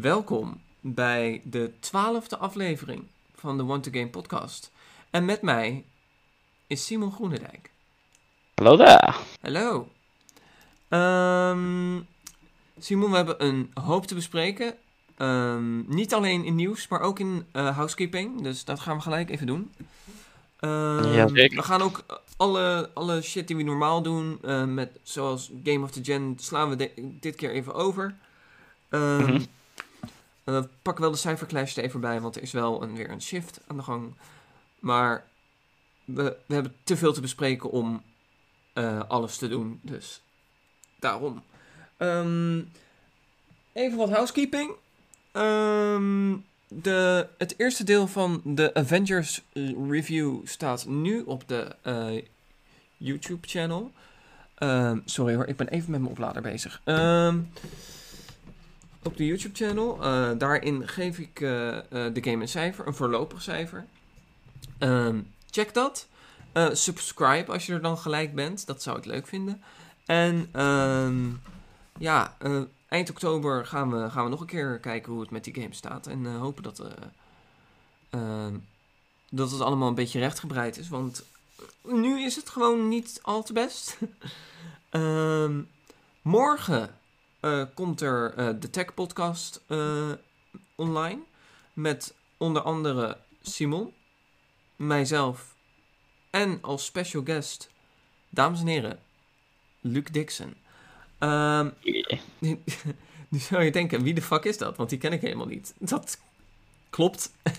Welkom bij de twaalfde aflevering van de Want to Game podcast. En met mij is Simon Groenendijk. Hallo daar. Hallo. Ehm, Simon, we hebben een hoop te bespreken. Ehm, niet alleen in nieuws, maar ook in eh, housekeeping. Dus dat gaan we gelijk even doen. Ehm, Ja, zeker. We gaan ook alle, alle shit die we normaal doen, eh, met, zoals Game of the Gen, slaan we de- dit keer even over. Mhm. Eh, we pakken wel de cijferclash er even bij, want er is wel een, weer een shift aan de gang. Maar we, we hebben te veel te bespreken om eh, alles te doen, dus daarom. Ehm, even wat housekeeping. Ehm, de, het eerste deel van de Avengers eh, review staat nu op de eh, YouTube-channel. Ehm, sorry hoor, ik ben even met mijn oplader bezig. Ehm, op de YouTube-channel. eh, daarin geef ik eh, eh, de game een cijfer, een voorlopig cijfer. Ehm, check dat. Subscribe als je er dan gelijk bent. Dat zou ik leuk vinden. En ehm, ja, eind oktober gaan we, gaan we nog een keer kijken hoe het met die game staat. En hopen dat, eh, ehm, dat het allemaal een beetje rechtgebreid is. Want nu is het gewoon niet al te best. Morgen eh, komt er eh, de Tech Podcast eh, online. Met onder andere Simon, mijzelf en als special guest, dames en heren, Luc Dixon. Ehm, nu zou je denken, wie de fuck is dat? Want die ken ik helemaal niet. Dat klopt,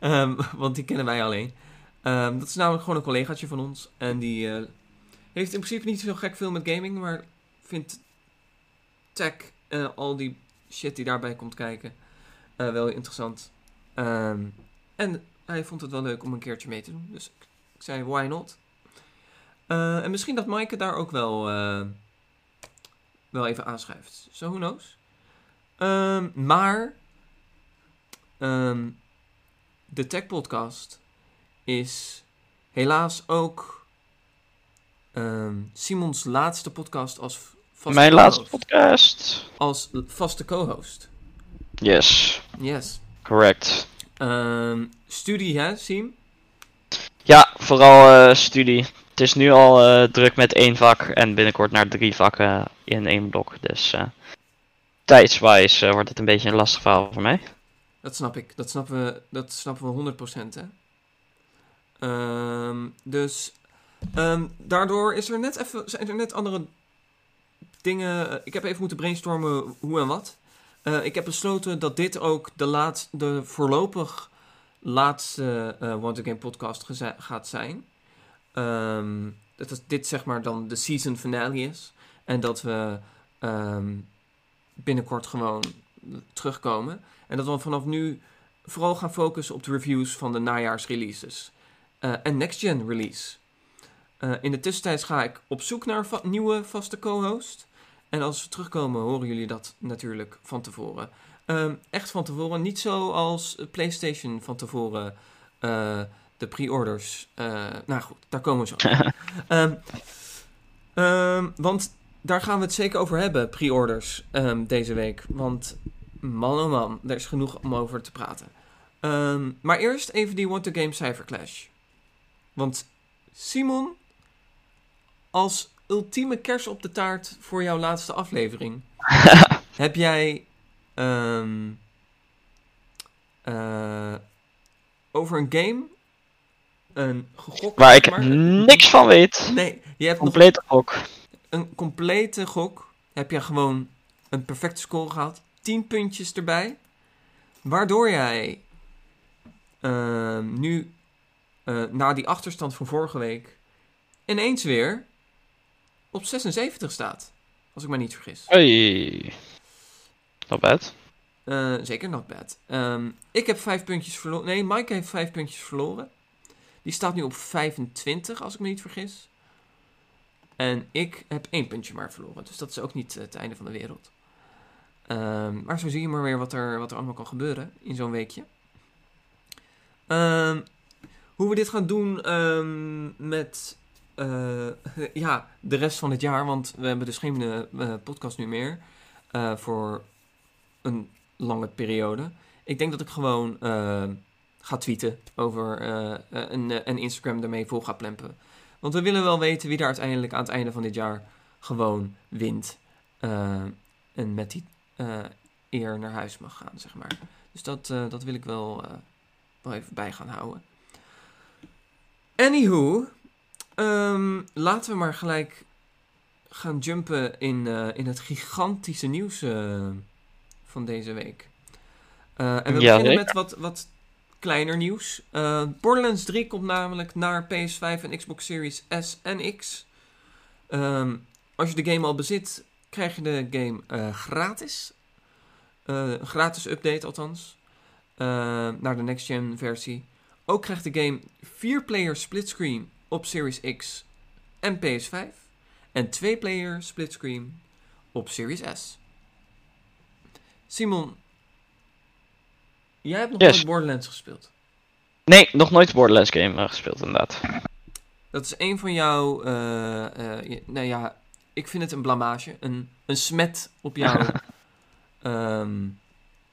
Ehm, want die kennen wij alleen. Ehm, dat is namelijk gewoon een collegaatje van ons. En die heeft in principe niet zo gek veel met gaming, maar vindt tech en al die shit die daarbij komt kijken eh, wel interessant. Ehm, en hij vond het wel leuk om een keertje mee te doen. Dus ik, zei, why not? Eh, en misschien dat Maaike daar ook wel, wel even aanschuift. So who knows? Ehm, maar ehm, de Tech Podcast is helaas ook Simons laatste podcast als Mijn laatste podcast. Als vaste co-host. Yes, Yes. correct. Ehm, studie, hè, Sim? Ja, vooral eh, studie. Het is nu al eh, druk met één vak en binnenkort naar drie vakken in één blok. Dus eh tijdswijs wordt het een beetje een lastig verhaal voor mij. Dat snap ik. Dat snappen we, dat snappen we 100%, hè? Ehm, dus ehm, daardoor is er net even, zijn er net andere dingen. eh, Ik heb even moeten brainstormen hoe en wat. Eh, ik heb besloten dat dit ook de, laat, de voorlopig laatste eh Want Game podcast gaat zijn. Ehm, dat dit zeg maar dan de season finale is. En dat we ehm, binnenkort gewoon terugkomen. En dat we vanaf nu vooral gaan focussen op de reviews van de najaarsreleases. En next gen release. Eh, in de tussentijd ga ik op zoek naar een va- nieuwe vaste co-host. En als we terugkomen horen jullie dat natuurlijk van tevoren. Ehm, echt van tevoren. Niet zoals PlayStation van tevoren eh, de pre-orders. eh, nou goed, daar komen we zo. op. Ehm, ehm, want daar gaan we het zeker over hebben, pre-orders, deze week. Want man oh man, er is genoeg om over te praten. Maar eerst even die Want to Game Cyberclash. Want Simon, als ultieme kers op de taart voor jouw laatste aflevering, heb jij ehm, eh, over een game een gegokt. Waar ik maar- niks van weet. Nee, je hebt nog Complete ook. een complete gok. Heb je gewoon een perfecte score gehad. 10 puntjes erbij. Waardoor jij ehm, nu, eh, na die achterstand van vorige week, ineens weer op 76 staat. Als ik me niet vergis. Hey. Not bad. Eh, zeker not bad. Ehm, ik heb 5 puntjes verloren. Nee, Mike heeft 5 puntjes verloren. Die staat nu op 25, als ik me niet vergis. En ik heb één puntje maar verloren. Dus dat is ook niet het einde van de wereld. Ehm, maar zo zie je maar weer wat er, wat er allemaal kan gebeuren in zo'n weekje. Ehm, hoe we dit gaan doen met eh, ja, de rest van het jaar. Want we hebben dus geen eh, eh, podcast nu meer. voor een lange periode. Ik denk dat ik gewoon ga tweeten over uh, en, en Instagram ermee vol ga plempen. Want we willen wel weten wie er uiteindelijk aan het einde van dit jaar gewoon wint. en met die eer naar huis mag gaan, zeg maar. Dus dat, dat wil ik wel, wel even bij gaan houden. Anywho, um, laten we maar gelijk gaan jumpen in, uh, in het gigantische nieuws uh, van deze week. Uh, en we ja, beginnen met wat, wat kleiner nieuws. Borderlands 3 komt namelijk naar PS5 en Xbox Series S en X. Um, als je de game al bezit, krijg je de game gratis. een gratis update althans. naar de next-gen versie. Ook krijgt de game 4-player splitscreen op Series X en PS5 en 2-player splitscreen op Series S. Simon, jij hebt nog nooit Borderlands gespeeld? Nee, nog nooit Borderlands game uh, gespeeld inderdaad. Dat is een van jouw, uh, uh, nou ja, ik vind het een blamage, een, een smet op jouw um,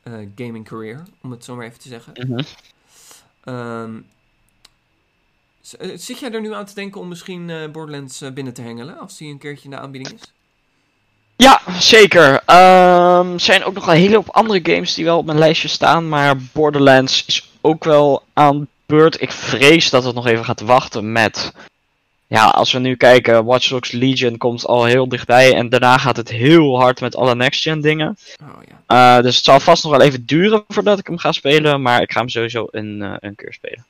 gaming career, om het zo maar even te zeggen. Mm -hmm. Zit jij er nu aan te denken om misschien uh, Borderlands uh, binnen te hengelen als die een keertje in de aanbieding is? Ja, zeker. Er um, zijn ook nog een hele hoop andere games die wel op mijn lijstje staan, maar Borderlands is ook wel aan beurt. Ik vrees dat het nog even gaat wachten met. Ja, als we nu kijken, Watch Dogs Legion komt al heel dichtbij en daarna gaat het heel hard met alle next-gen dingen. Oh, ja. uh, dus het zal vast nog wel even duren voordat ik hem ga spelen, maar ik ga hem sowieso een, een keer spelen.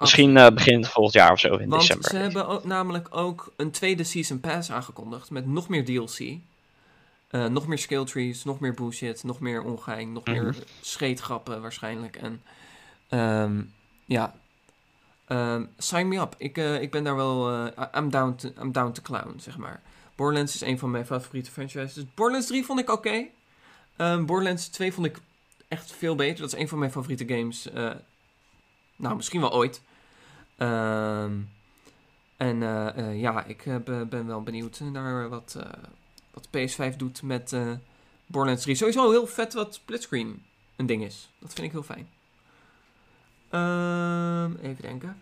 Misschien uh, begin volgend jaar of zo in Want december. Ze hebben ook, namelijk ook een tweede Season Pass aangekondigd met nog meer DLC. Uh, eh, nog meer skill trees, nog meer bullshit, nog meer ongein, nog meer mhm. scheetgrappen waarschijnlijk. En um, ja, um, sign me up. Ik, uh, ik ben daar wel, I'm, down to, I'm down to clown, zeg maar. Borderlands is een van mijn favoriete franchises. Dus Borderlands 3 vond ik oké. Okay. Um, Borderlands 2 vond ik echt veel beter. Dat is een van mijn favoriete games. nou, misschien wel ooit. Um, en uh, uh, ja, ik uh, ben wel benieuwd naar wat, wat PS5 doet met Borderlands 3. Sowieso heel vet wat splitscreen een ding is. Dat vind ik heel fijn. Um, even denken.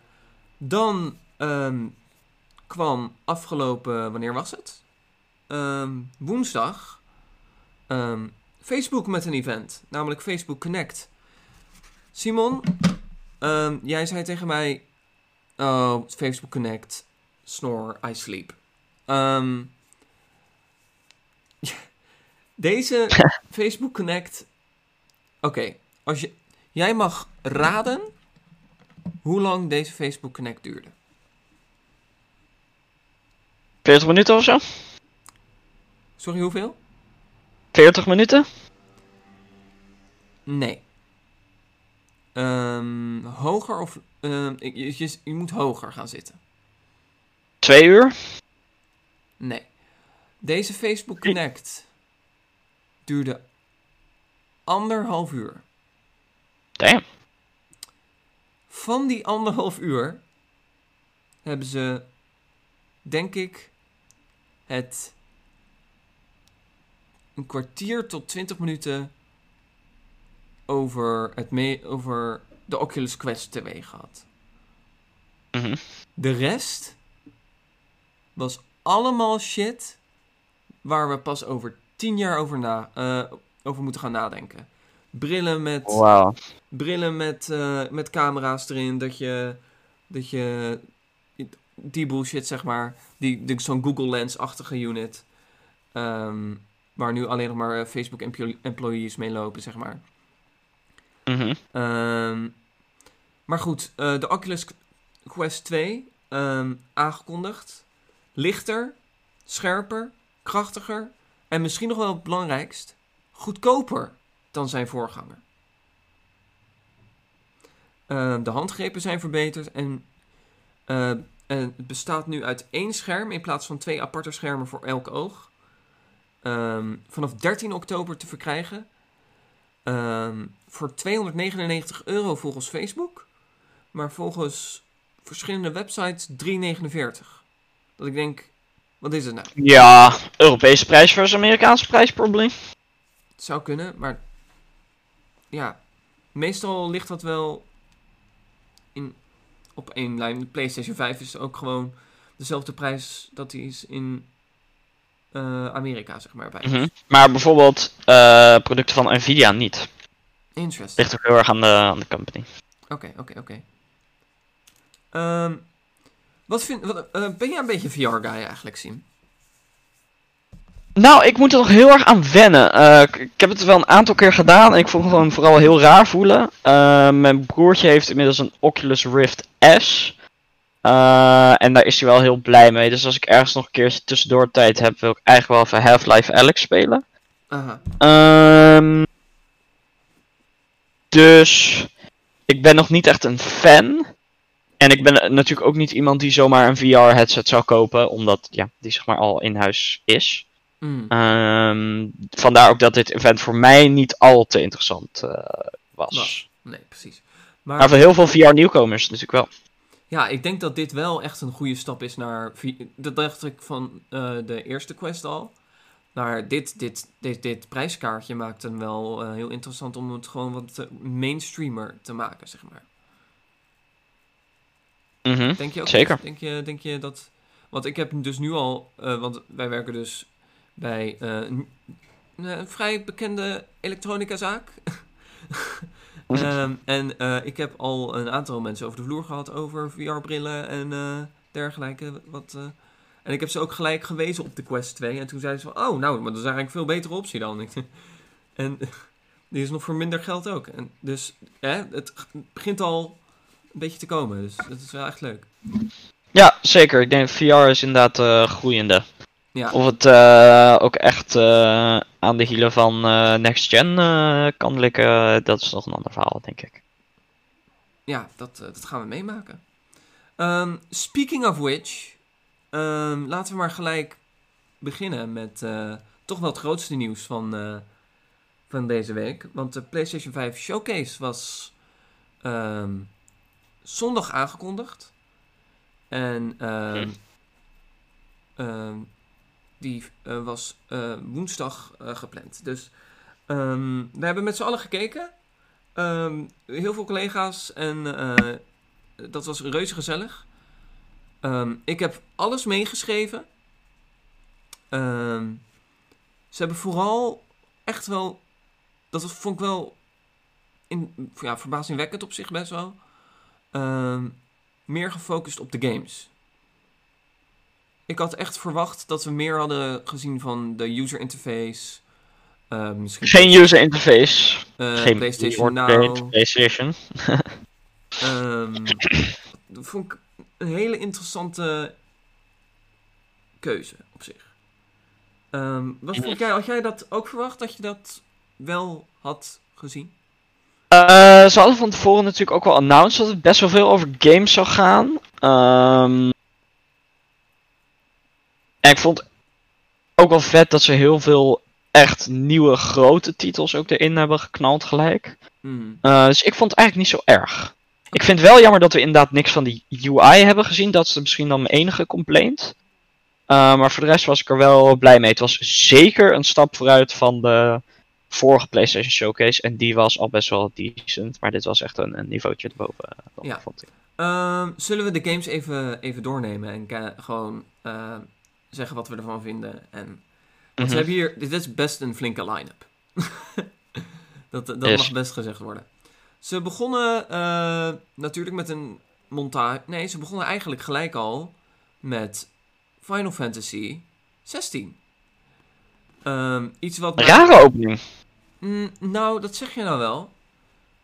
Dan um, kwam afgelopen, wanneer was het? woensdag. Facebook met een event, namelijk Facebook Connect. Simon, jij zei tegen mij Oh, Facebook Connect. Snore, I sleep. Um, deze Facebook Connect. Oké, als je. Jij mag raden hoe lang deze Facebook Connect duurde. 40 minuten of zo? Sorry, hoeveel? 40 minuten? Nee. Um, hoger of uh, je, je, je, moet hoger gaan zitten. Twee uur? Nee. Deze Facebook Connect duurde anderhalf uur. Damn. Van die anderhalf uur hebben ze, denk ik, het een kwartier tot twintig minuten over, het mee, over de Oculus Quest TV gehad. Mhm. De rest was allemaal shit waar we pas over tien jaar over, na, uh, over moeten gaan nadenken. Brillen met, wow. brillen met, uh, met camera's erin, dat je, dat je die bullshit zeg maar, die, zo'n Google Lens-achtige unit, um, waar nu alleen nog maar eh, Facebook employees mee lopen, zeg maar. Mm maar goed, uh, de Oculus Quest 2 um, ehm, aangekondigd. Lichter, scherper, krachtiger en misschien nog wel het belangrijkst, goedkoper dan zijn voorganger. Uh, de handgrepen zijn verbeterd en, uh, en, het bestaat nu uit één scherm in plaats van twee aparte schermen voor elk oog. Um, vanaf 13 oktober te verkrijgen. Voor 299 euro volgens Facebook. Maar volgens verschillende websites 3,49. Dat ik denk, wat is het nou? Ja, Europese prijs versus Amerikaanse prijs probably. Het zou kunnen, maar ja, meestal ligt dat wel in, op één lijn. De PlayStation 5 is ook gewoon dezelfde prijs dat die is in eh, Amerika, zeg maar. Bij. Mhm. Maar bijvoorbeeld eh, producten van Nvidia niet. Interesting. Ligt ook heel erg aan de, aan de company. Oké, oké, oké. Ehm, Wat vind, wat, eh, ben jij een beetje VR-guy eigenlijk, Sim? Nou, ik moet er nog heel erg aan wennen. Eh, ik, heb het wel een aantal keer gedaan en ik vond het gewoon vooral heel raar voelen. Eh, mijn broertje heeft inmiddels een Oculus Rift S. En daar is hij wel heel blij mee. Dus als ik ergens nog een keer tussendoor tijd heb, wil ik eigenlijk wel even Half-Life Alex spelen. Aha. Ehm, dus ik ben nog niet echt een fan. En ik ben natuurlijk ook niet iemand die zomaar een VR-headset zou kopen, omdat ja, die zeg maar al in huis is. Mm. Ehm, vandaar ook dat dit event voor mij niet al te interessant eh, was. Nee, precies. Maar, Maar voor heel veel VR-nieuwkomers natuurlijk wel. ja, ik denk dat dit wel echt een goede stap is naar... Dat dacht ik van eh, de eerste quest al. Maar dit, dit, dit, dit prijskaartje maakt hem wel eh, heel interessant om het gewoon wat mainstreamer te maken, zeg maar. Mhm. Denk je ook? Zeker. Denk je, denk je dat... Want ik heb dus nu al... eh, want wij werken dus bij eh, een, een vrij bekende elektronicazaak. Ehm en eh, ik heb al een aantal mensen over de vloer gehad over VR-brillen en dergelijke. Wat, en ik heb ze ook gelijk gewezen op de Quest 2. En toen zeiden ze van, oh, nou, maar dat is eigenlijk een veel betere optie dan. En die is nog voor minder geld ook. En dus hè, het begint al een beetje te komen. Dus dat is wel echt leuk. Ja, zeker. Ik denk VR is inderdaad eh, groeiende. Ja, Of het eh, ook echt eh, aan de hielen van Next Gen kan likken, dat is nog een ander verhaal, denk ik. ja dat, dat gaan we meemaken. Ehm, speaking of which, ehm, laten we maar gelijk beginnen met toch wel het grootste nieuws van, van deze week. Want de PlayStation 5 Showcase was ehm, zondag aangekondigd. En ehm, ehm, die eh, was eh, woensdag eh, gepland. Dus ehm, we hebben met z'n allen gekeken. Heel veel collega's en dat was reuze gezellig. Ik heb alles meegeschreven. Ze hebben vooral echt wel. Dat vond ik wel. In, ja, verbazingwekkend op zich best wel. Ehm, meer gefocust op de games. Ik had echt verwacht dat we meer hadden gezien van de user interface. Eh, misschien Geen user interface, eh, geen PlayStation Now. PlayStation. Ehm, dat vond ik een hele interessante keuze op zich. Ehm, wat vond jij, had jij dat ook verwacht dat je dat wel had gezien? Eh, ze hadden van tevoren natuurlijk ook wel announced dat het best wel veel over games zou gaan. Ehm, en ik vond ook wel vet dat ze heel veel echt nieuwe grote titels ook erin hebben geknald gelijk. Hmm. Eh, dus ik vond het eigenlijk niet zo erg. Ik vind het wel jammer dat we inderdaad niks van die UI hebben gezien. Dat is misschien dan mijn enige complaint. Eh, maar voor de rest was ik er wel blij mee. Het was zeker een stap vooruit van de vorige PlayStation Showcase. En die was al best wel decent. Maar dit was echt een, een niveautje erboven. eh, Ja. vond ik. Ehm, zullen we de games even, even doornemen en ka- gewoon eh, zeggen wat we ervan vinden? En, want Mhm. ze hebben hier, dit is best een flinke line-up. dat dat Yes. mag best gezegd worden. Ze begonnen eh, natuurlijk met een montage. Nee, ze begonnen eigenlijk gelijk al met Final Fantasy 16. Ehm, iets wat. Een rare opening. Mm, nou, dat zeg je nou wel.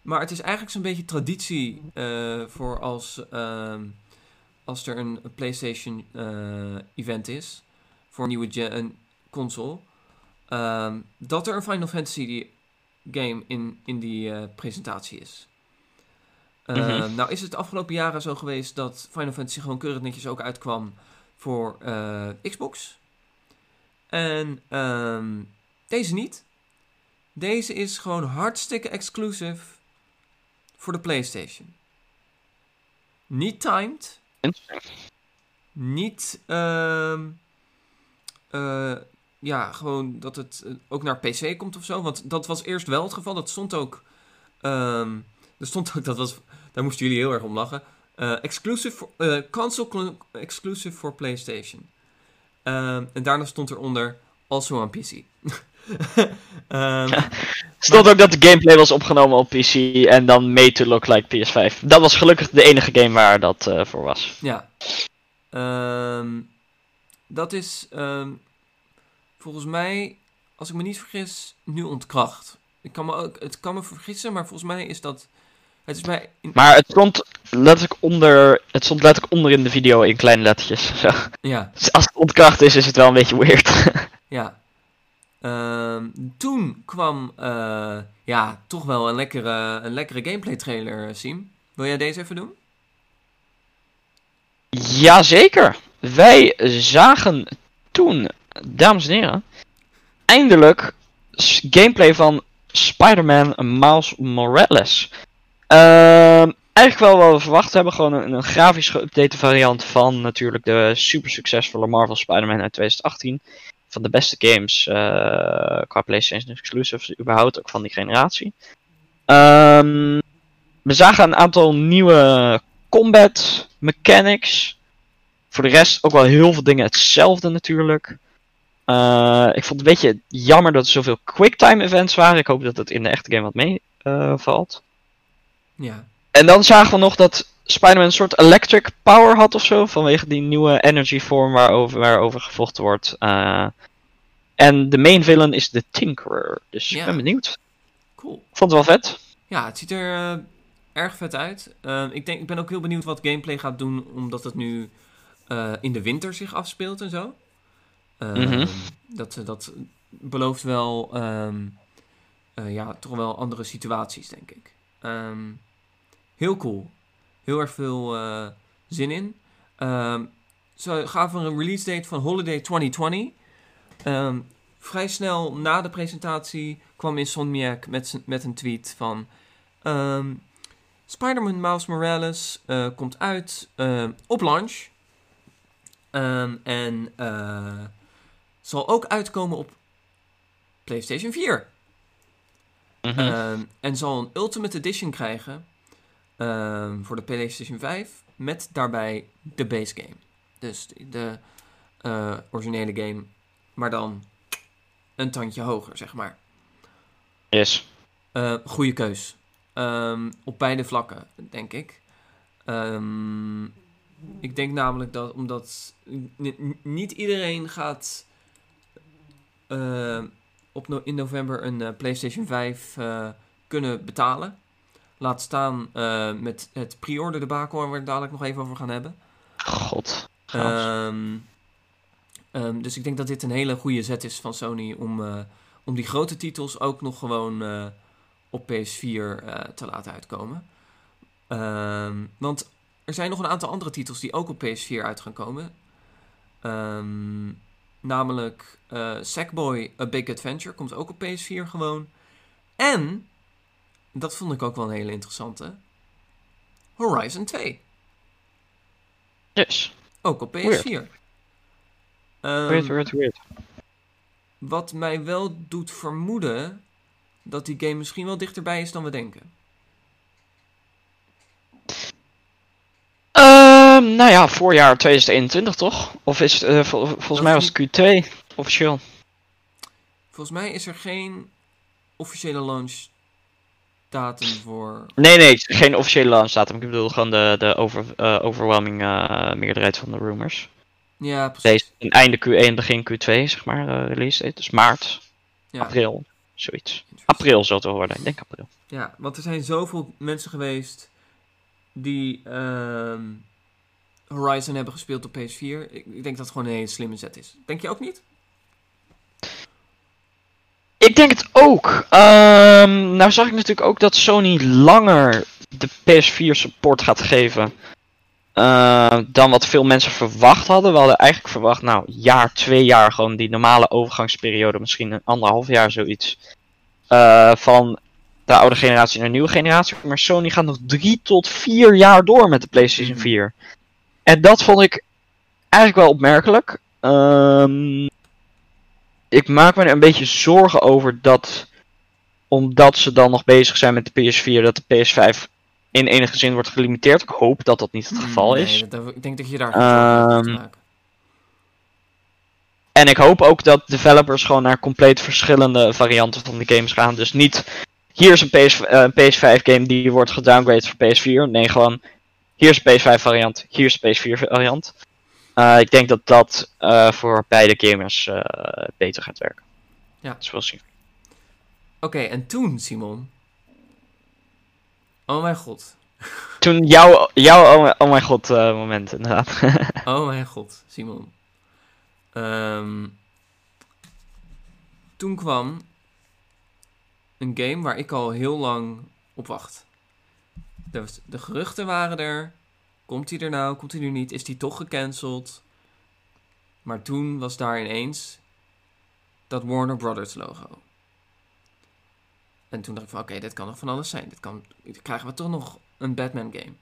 Maar het is eigenlijk zo'n beetje traditie eh, voor als, ehm, als er een PlayStation eh, event is voor een nieuwe een console. ehm, dat er een Final Fantasy game in, in die eh, presentatie is. Mhm. Nou is het de afgelopen jaren zo geweest dat Final Fantasy gewoon keurig netjes ook uitkwam voor Xbox. En ehm, deze niet. Deze is gewoon hartstikke exclusive voor de PlayStation. Niet timed. Niet, ehm, eh, ja, gewoon dat het eh, ook naar PC komt of zo. Want dat was eerst wel het geval. Dat stond ook ehm, er stond ook, dat was, daar moesten jullie heel erg om lachen. Eh, exclusive for, console cl- exclusive for PlayStation. Ehm, en daarna stond eronder also on PC. Ehm, Stond ook dat de gameplay was opgenomen op PC en dan made to look like PS5. Dat was gelukkig de enige game waar dat eh, voor was. ja. Ehm, dat is ehm, volgens mij, als ik me niet vergis, nu ontkracht. Ik kan me ook, het kan me vergissen, maar volgens mij is dat. Het is in- Maar het stond letterlijk onder, het stond letterlijk onder in de video in kleine lettertjes. Zo. ja, Dus als ontkracht is, is het wel een beetje weird. ja. Ehm, toen kwam, eh, ja, toch wel een lekkere, een lekkere gameplay trailer, Siem. Wil jij deze even doen? Jazeker. Wij zagen toen, dames en heren, eindelijk gameplay van Spider-Man Miles Morales. Ehm, eigenlijk wel wat we verwacht hebben. Gewoon een, grafisch geüpdate variant van natuurlijk de super succesvolle Marvel Spider-Man uit 2018. Van de beste games eh, qua PlayStation exclusives, überhaupt ook van die generatie. Ehm, we zagen een aantal nieuwe combat mechanics. Voor de rest ook wel heel veel dingen hetzelfde natuurlijk. Eh, ik vond het een beetje jammer dat er zoveel quicktime events waren. Ik hoop dat het in de echte game wat meevalt. valt. Ja. En dan zagen we nog dat Spider-Man een soort electric power had of zo. Vanwege die nieuwe energy vorm waarover, waarover gevochten wordt. Eh, en de main villain is de Tinkerer. Dus Ja. ik ben benieuwd. Cool. Ik vond het wel vet. Ja, het ziet er eh, erg vet uit. Ehm, ik, denk, ik ben ook heel benieuwd wat gameplay gaat doen, omdat het nu eh, in de winter zich afspeelt en zo. Mhm. dat, dat belooft wel, ehm, eh, ja, toch wel andere situaties, denk ik. Ehm, heel cool. Heel erg veel eh, zin in. Ehm ze gaven een release date van Holiday 2020. Ehm, vrij snel na de presentatie kwam Insomniac met, met een tweet van... ehm, Spider-Man Miles Morales eh, komt uit ehm, op launch. En eh, zal ook uitkomen op PlayStation 4. Mhm. En zal een Ultimate Edition krijgen ehm, voor de PlayStation 5 met daarbij de base game. Dus de, eh, originele game, maar dan een tandje hoger, zeg maar. yes. Eh goede keus. Ehm, op beide vlakken, denk ik. Ehm, ik denk namelijk dat omdat niet iedereen gaat eh, op no- in november een PlayStation 5 eh, kunnen betalen. Laat staan eh, met het pre-order debakel waar we het dadelijk nog even over gaan hebben. God. Ehm, ehm, dus ik denk dat dit een hele goede zet is van Sony om, eh, om die grote titels ook nog gewoon eh, op PS4 eh, te laten uitkomen. Ehm, want er zijn nog een aantal andere titels die ook op PS4 uit gaan komen. Namelijk Sackboy A Big Adventure komt ook op PS4 gewoon. En, dat vond ik ook wel een hele interessante, Horizon 2. yes. Ook op PS4. Weird. Weird, weird, weird. Wat mij wel doet vermoeden dat die game misschien wel dichterbij is dan we denken. Ehm, nou ja, voorjaar 2021 toch? Of is het, eh, vol- volgens mij was het Q2 officieel. Volgens mij is er geen officiële launch voor. Nee, nee, geen officiële launch datum. Ik bedoel gewoon de, de over, eh, overwhelming eh, meerderheid van de rumors. Ja, precies. Deze in einde Q1, begin Q2, zeg maar, eh, release date. Dus maart, Ja, april, zoiets. April zal het wel worden, ik denk april. Ja, want er zijn zoveel mensen geweest die ehm, Horizon hebben gespeeld op PS4. Ik, ik denk dat het gewoon een hele slimme zet is. Denk je ook niet? Ik denk het ook. Ehm, nou zag ik natuurlijk ook dat Sony langer de PS4 support gaat geven. eh, dan wat veel mensen verwacht hadden. We hadden eigenlijk verwacht, nou, jaar, twee jaar, gewoon die normale overgangsperiode, misschien een anderhalf jaar zoiets. eh, van de oude generatie naar de nieuwe generatie. Maar Sony gaat nog drie tot vier jaar door met de PlayStation Mhm. 4. En dat vond ik eigenlijk wel opmerkelijk. Ehm ik maak me er een beetje zorgen over dat omdat ze dan nog bezig zijn met de PS4, dat de PS5 in enige zin wordt gelimiteerd. Ik hoop dat dat niet het geval Nee, is. dat- ik denk dat je daar maken. En ik hoop ook dat developers gewoon naar compleet verschillende varianten van de games gaan. Dus niet, hier is een, PS, een PS5 game die wordt gedowngraded voor PS4. Nee, gewoon, hier is een PS5 variant, hier is een PS4 variant. Eh, ik denk dat dat eh, voor beide gamers eh, beter gaat werken. Ja. Dus we'll zien. Oké, en toen, Simon. Oh mijn god. Toen jouw, jouw oh, mijn- oh mijn god moment inderdaad. Oh mijn god, Simon. Ehm, toen kwam een game waar ik al heel lang op wacht. De, de geruchten waren er. Komt hij er nou? Komt hij er niet? Is die toch gecanceld? Maar toen was daar ineens dat Warner Brothers logo. En toen dacht ik van oké, dit kan nog van alles zijn. Dit kan, krijgen we toch nog een Batman game.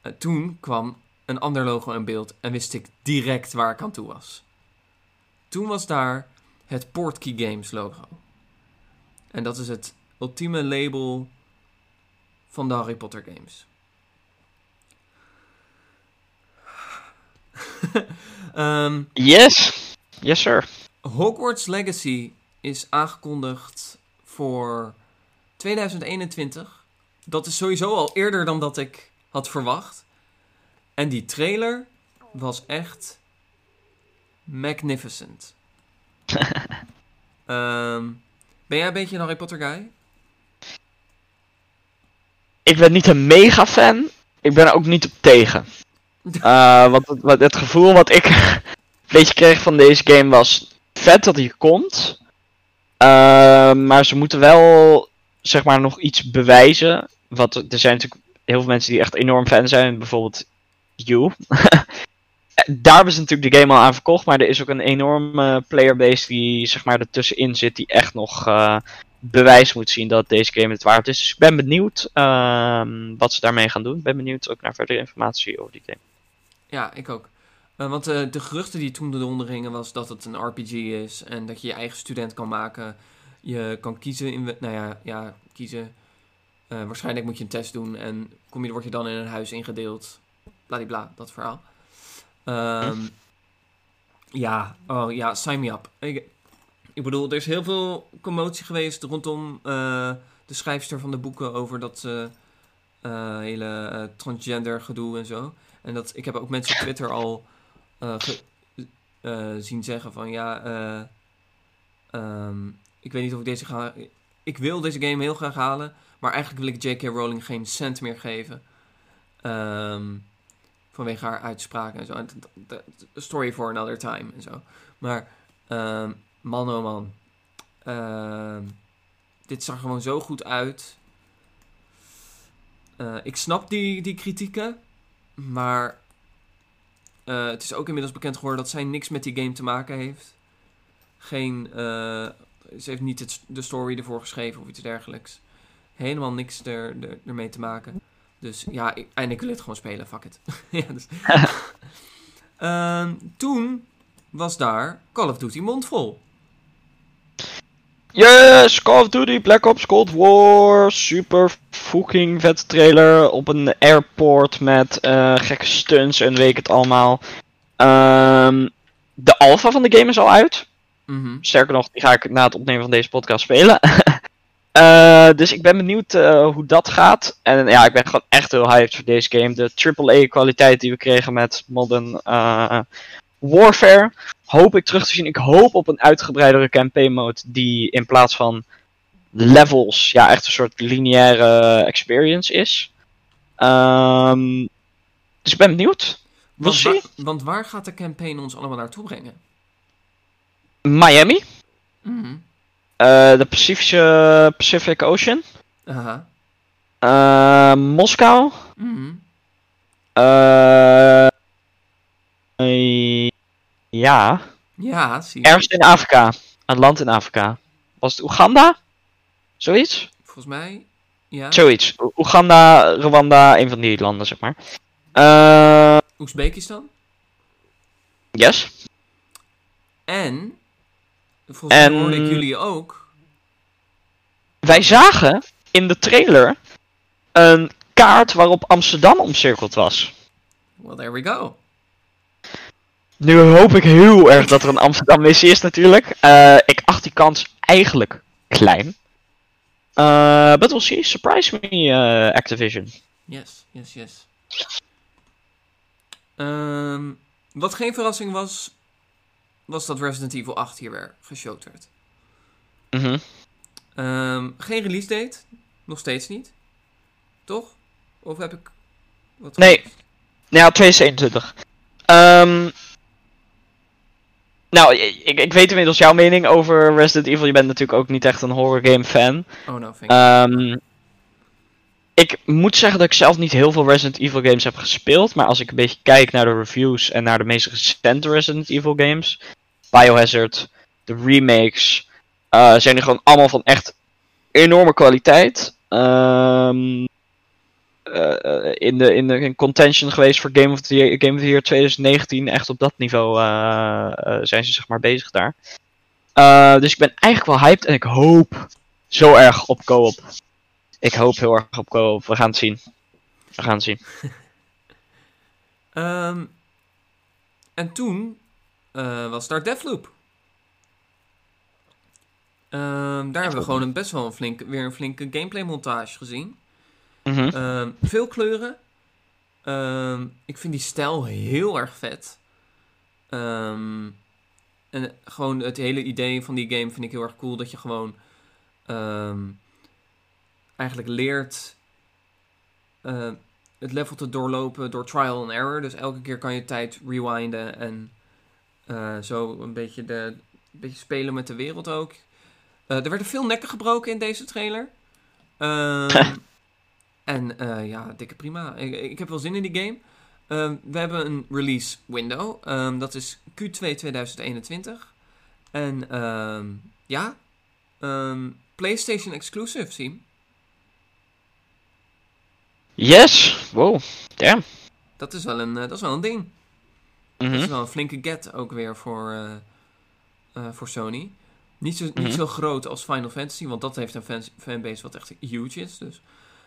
Eh, toen kwam een ander logo in beeld en wist ik direct waar ik aan toe was. Toen was daar het Portkey Games logo. En dat is het ultieme label van de Harry Potter games. Ehm, yes! Yes sir. Hogwarts Legacy is aangekondigd voor 2021. Dat is sowieso al eerder dan dat ik had verwacht. En die trailer was echt magnificent. Ehm, ben jij een beetje een Harry Potter guy? Ik ben niet een mega fan. Ik ben er ook niet op tegen. Eh, wat, het- wat het gevoel wat ik een beetje kreeg van deze game was vet dat hij komt. Eh, maar ze moeten wel zeg maar nog iets bewijzen. Wat, er zijn natuurlijk heel veel mensen die echt enorm fan zijn. Bijvoorbeeld you. Daar hebben ze natuurlijk de game al aan verkocht. Maar er is ook een enorme playerbase die zeg maar ertussenin zit. Die echt nog eh, bewijs moet zien dat deze game het waard is. Dus ik ben benieuwd ehm, wat ze daarmee gaan doen. Ik ben benieuwd ook naar verdere informatie over die game. Ja, ik ook. Eh, want eh, de geruchten die toen eronder gingen was dat het een RPG is en dat je je eigen student kan maken. Je kan kiezen in, nou ja, ja kiezen. Eh, waarschijnlijk moet je een test doen en kom je, word je dan in een huis ingedeeld. Bladibla, dat verhaal. Ehm, Ja, oh ja, sign me up. Ik, bedoel, er is heel veel commotie geweest rondom de schrijfster van de boeken over dat hele transgender gedoe en zo. En dat, ik heb ook mensen op Twitter al eh, eh, zien zeggen van ja, eh, ehm, ik weet niet of ik deze ga. Ik wil deze game heel graag halen, maar eigenlijk wil ik J.K. Rowling geen cent meer geven. Ehm, vanwege haar uitspraken en zo. Story for another time en zo. Maar ehm, man oh man. Dit zag gewoon zo goed uit. Ik snap die, die kritieken. Maar eh, het is ook inmiddels bekend geworden dat zij niks met die game te maken heeft. Geen, eh, ze heeft niet het, de story ervoor geschreven of iets dergelijks. Helemaal niks er, er, ermee te maken. Dus ja, ik, en ik wil het gewoon spelen, fuck it. ja, dus. Ehm, toen was daar Call of Duty mondvol. Yes, Call of Duty, Black Ops Cold War, super fucking vette trailer op een airport met eh, gekke stunts en weet het allemaal. Ehm, de alpha van de game is al uit. Mhm. Sterker nog, die ga ik na het opnemen van deze podcast spelen. Eh, dus ik ben benieuwd eh, hoe dat gaat. En ja, ik ben gewoon echt heel hyped voor deze game. De AAA kwaliteit die we kregen met Modern Warfare. Hoop ik terug te zien. Ik hoop op een uitgebreidere campaign mode die in plaats van levels, ja, echt een soort lineaire experience is. Ehm, dus ik ben benieuwd. We'll Want, wa- want waar gaat de campaign ons allemaal naartoe brengen? Miami, Mhm. eh, de Pacifische Pacific Ocean. Aha. Eh, Moskou. Eh, eh, ja. Ja, zie je. Ergens in Afrika. Een land in Afrika. Was het Oeganda? Zoiets? Volgens mij, ja. Zoiets. O- Oeganda, Rwanda, een van die landen, zeg maar. Eh, Oezbekistan. yes. En, volgens mij En- hoorde ik jullie ook, wij zagen in de trailer een kaart waarop Amsterdam omcirkeld was. Well, there we go. Nu hoop ik heel erg dat er een Amsterdam missie is natuurlijk. Eh, ik acht die kans eigenlijk klein. Uh, but we'll see. Surprise me, uh, Activision. Yes, yes, yes. Um, wat geen verrassing was, was dat Resident Evil 8 hier weer geshowd werd. Mhm. um, geen release date, nog steeds niet. Toch? Of heb ik wat Nee. Ja, 2021. Um, nou, ik, ik weet inmiddels jouw mening over Resident Evil. Je bent natuurlijk ook niet echt een horror game fan. Oh no, thank you. Um, ik moet zeggen dat ik zelf niet heel veel Resident Evil games heb gespeeld. Maar als ik een beetje kijk naar de reviews en naar de meest recente Resident Evil games. Biohazard, de remakes. Uh, zijn er gewoon allemaal van echt enorme kwaliteit. Um, uh, in, de, in de in contention geweest voor Game of the Year, Game of the Year 2019. Echt op dat niveau uh, zijn ze zeg maar bezig daar. dus ik ben eigenlijk wel hyped en ik hoop zo erg op co-op. Ik hoop heel erg op co-op. We gaan het zien. We gaan het zien. um, en toen was daar Deathloop. Um, daar hebben we gewoon een best wel een flinke, weer een flinke gameplay montage gezien. Mm -hmm. um, veel kleuren. Um, ik vind die stijl heel erg vet. Um, en gewoon het hele idee van die game vind ik heel erg cool. Dat je gewoon eigenlijk leert uh, het level te doorlopen door trial and error. Dus elke keer kan je tijd rewinden en uh, zo een beetje, de, een beetje spelen met de wereld ook. Uh, er werden veel nekken gebroken in deze trailer. En uh, ja, dikke prima. Ik, ik, heb wel zin in die game. Um, we hebben een release window. Um, dat is Q2 2021. En um, ja, PlayStation exclusive, zie. Yes! Wow, damn. Dat is wel een, uh, dat is wel een ding. Mm -hmm. Dat is wel een flinke get ook weer voor, uh, uh, voor Sony. Niet zo, mm -hmm. niet zo groot als Final Fantasy, want dat heeft een fanbase wat echt huge is. Dus.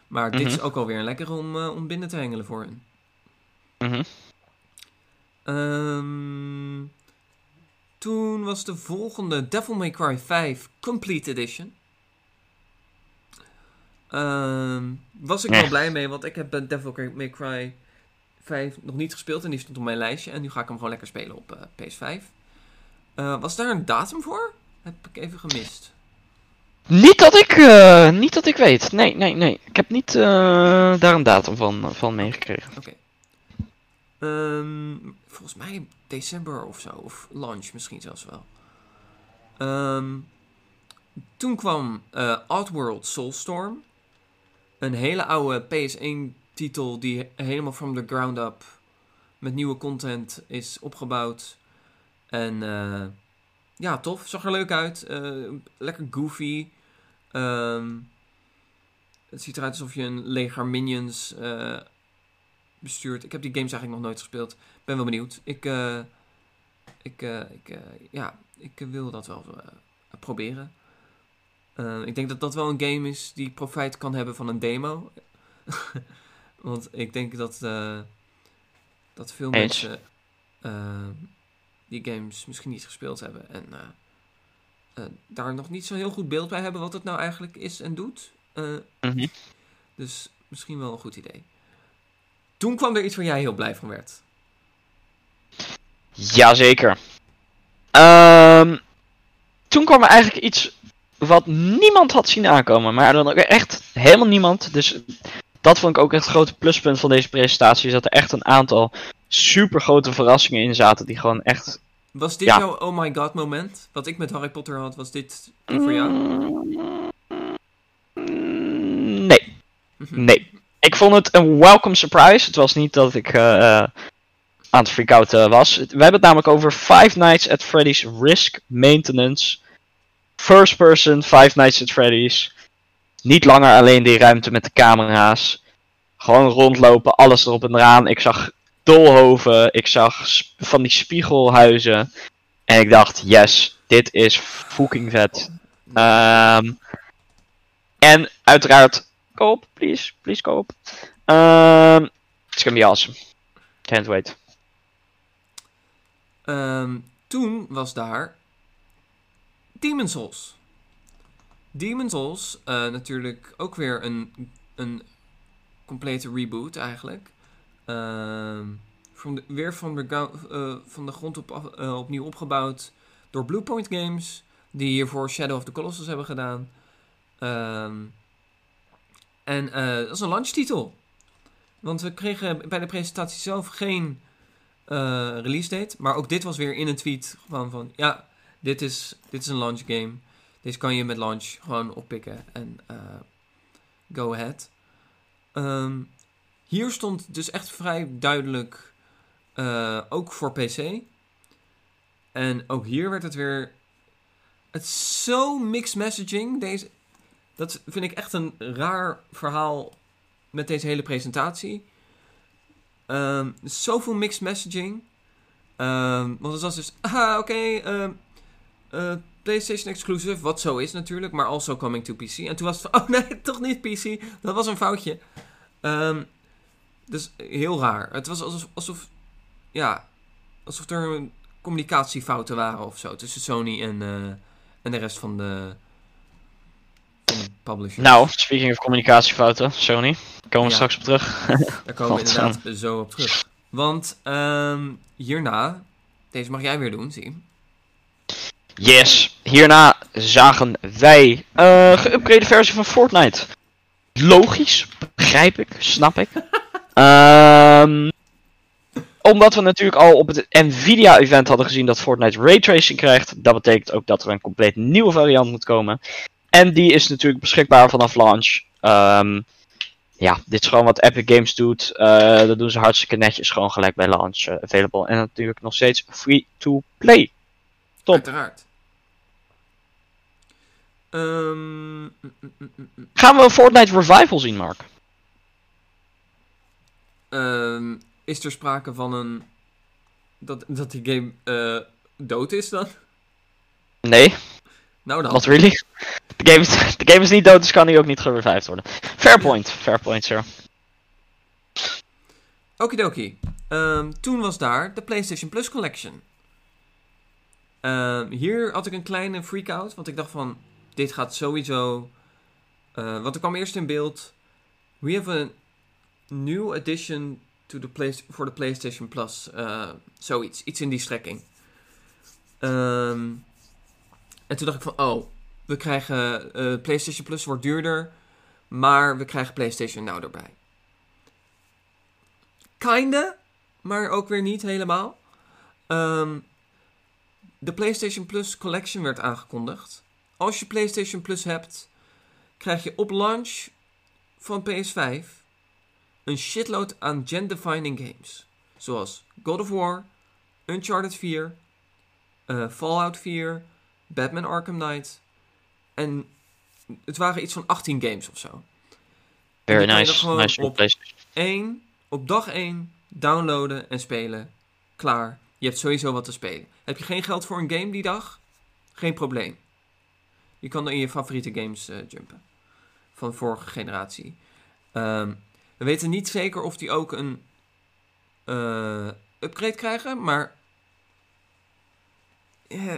Maar dit Mhm. is ook alweer lekker om, uh, om binnen te hengelen voor hen. Mm Um, toen was de volgende Devil May Cry 5 Complete Edition. Um, was ik Nee. wel blij mee, want ik heb uh, Devil May Cry 5 nog niet gespeeld en die stond op mijn lijstje. En nu ga ik hem gewoon lekker spelen op uh, PS5. Uh, was daar een datum voor? Heb ik even gemist. Niet dat ik, uh, niet dat ik weet. Nee, nee, nee. Ik heb niet uh, daar een datum van, van meegekregen. Um, volgens mij december of zo. Of launch misschien zelfs wel. Um, toen kwam uh, Oddworld Soulstorm. Een hele oude PS1 titel die helemaal from the ground up met nieuwe content is opgebouwd. En ja, tof. Zag er leuk uit. Uh, lekker goofy. Um, het ziet eruit alsof je een leger minions uh, bestuurt. Ik heb die games eigenlijk nog nooit gespeeld. Ben wel benieuwd. Ik, uh, ik, ik ja, ik wil dat wel proberen. ik denk dat dat wel een game is die profijt kan hebben van een demo. Want ik denk dat, dat veel Eens. mensen die games misschien niet gespeeld hebben. En uh, daar nog niet zo'n heel goed beeld bij hebben wat het nou eigenlijk is en doet. Mm -hmm. Dus misschien wel een goed idee. Toen kwam er iets waar jij heel blij van werd. Jazeker. Um, toen kwam er eigenlijk iets wat niemand had zien aankomen. Maar dan ook echt helemaal niemand. Dus dat vond ik ook echt het grote pluspunt van deze presentatie. Is dat er echt een aantal super grote verrassingen in zaten. Die gewoon echt was dit Ja. jouw oh my god moment? Wat ik met Harry Potter had, was dit voor jou? Nee, Mhm. nee. Ik vond het een welcome surprise. Het was niet dat ik eh, eh, aan het freak-outen was. We hebben het namelijk over Five Nights at Freddy's Risk Maintenance. First person Five Nights at Freddy's. Niet langer alleen die ruimte met de camera's. Gewoon rondlopen, alles erop en eraan. Ik zag doolhoven, ik zag van die spiegelhuizen. En ik dacht, yes, dit is fucking vet. Ehm, En uiteraard, koop, please, please koop. Um, it's gonna be awesome. Can't wait. Um, toen was daar Demon's Souls. Demon's Souls, uh, natuurlijk ook weer een, een complete reboot eigenlijk. Uh, van weer van de, uh, van de grond op, uh, opnieuw opgebouwd door Bluepoint Games, die hiervoor Shadow of the Colossus hebben gedaan. Um, en uh, dat is een launchtitel. Want we kregen bij de presentatie zelf geen release date. Maar ook dit was weer in een tweet gewoon van... Ja, dit is, dit is een launch game. Deze kan je met launch gewoon oppikken en go ahead. Um, hier stond dus echt vrij duidelijk uh, ook voor PC. En ook hier werd het weer. Het is zo mixed messaging. Deze, dat vind ik echt een raar verhaal met deze hele presentatie. Um, zoveel mixed messaging. Um, want het was dus, ah, oké, um, uh, PlayStation exclusive, wat zo is natuurlijk, maar also coming to PC. En toen was het oh nee, toch niet PC. Dat was een foutje. Um, dus heel raar. Het was alsof, alsof, ja, alsof er communicatiefouten waren of zo tussen Sony en, uh, en de rest van de, van de publishers. Nou, speaking of communicatiefouten, Sony, komen we Ja. straks op terug. Daar komen we inderdaad zo op terug. Want um, hierna, deze mag jij weer doen, zie. Yes, hierna zagen wij een geüpgrade versie van Fortnite. Logisch, begrijp ik, snap ik. Ehm omdat we natuurlijk al op het Nvidia-event hadden gezien dat Fortnite raytracing krijgt. Dat betekent ook dat er een compleet nieuwe variant moet komen. En die is natuurlijk beschikbaar vanaf launch. Ehm ja, dit is gewoon wat Epic Games doet. Eh, dat doen ze hartstikke netjes, gewoon gelijk bij launch eh, available. En natuurlijk nog steeds free to play. Top. Uiteraard. Um. Gaan we een Fortnite Revival zien, Mark? Um, is er sprake van een. Dat, dat die game uh, dood is dan? Nee, Nou dan. not really. De game, is, de game is niet dood, dus kan hij ook niet gerevived worden. Fair point, fair point, sir. Okidoki. Um, toen was daar de PlayStation Plus Collection. Um, hier had ik een kleine freak-out, want ik dacht van, dit gaat sowieso... Uh, want er kwam eerst in beeld... We have a new addition to the play for the PlayStation Plus. Uh, zoiets, iets in die strekking. Um, en toen dacht ik van, oh, we krijgen... Uh, PlayStation Plus wordt duurder, maar we krijgen PlayStation Now erbij. Kinda, maar ook weer niet helemaal. Um, de PlayStation Plus Collection werd aangekondigd. Als je PlayStation Plus hebt, krijg je op launch van PS5 een shitload aan gen-defining games. Zoals God of War, Uncharted 4, uh, Fallout 4, Batman Arkham Knight. En het waren iets van 18 games of zo. Very dan nice, gewoon nice op-. 1, op dag 1, downloaden en spelen. Klaar. Je hebt sowieso wat te spelen. Heb je geen geld voor een game die dag? Geen probleem. Je kan er in je favoriete games eh, jumpen. Van de vorige generatie. Ehm, we weten niet zeker of die ook een eh, upgrade krijgen, maar... eh,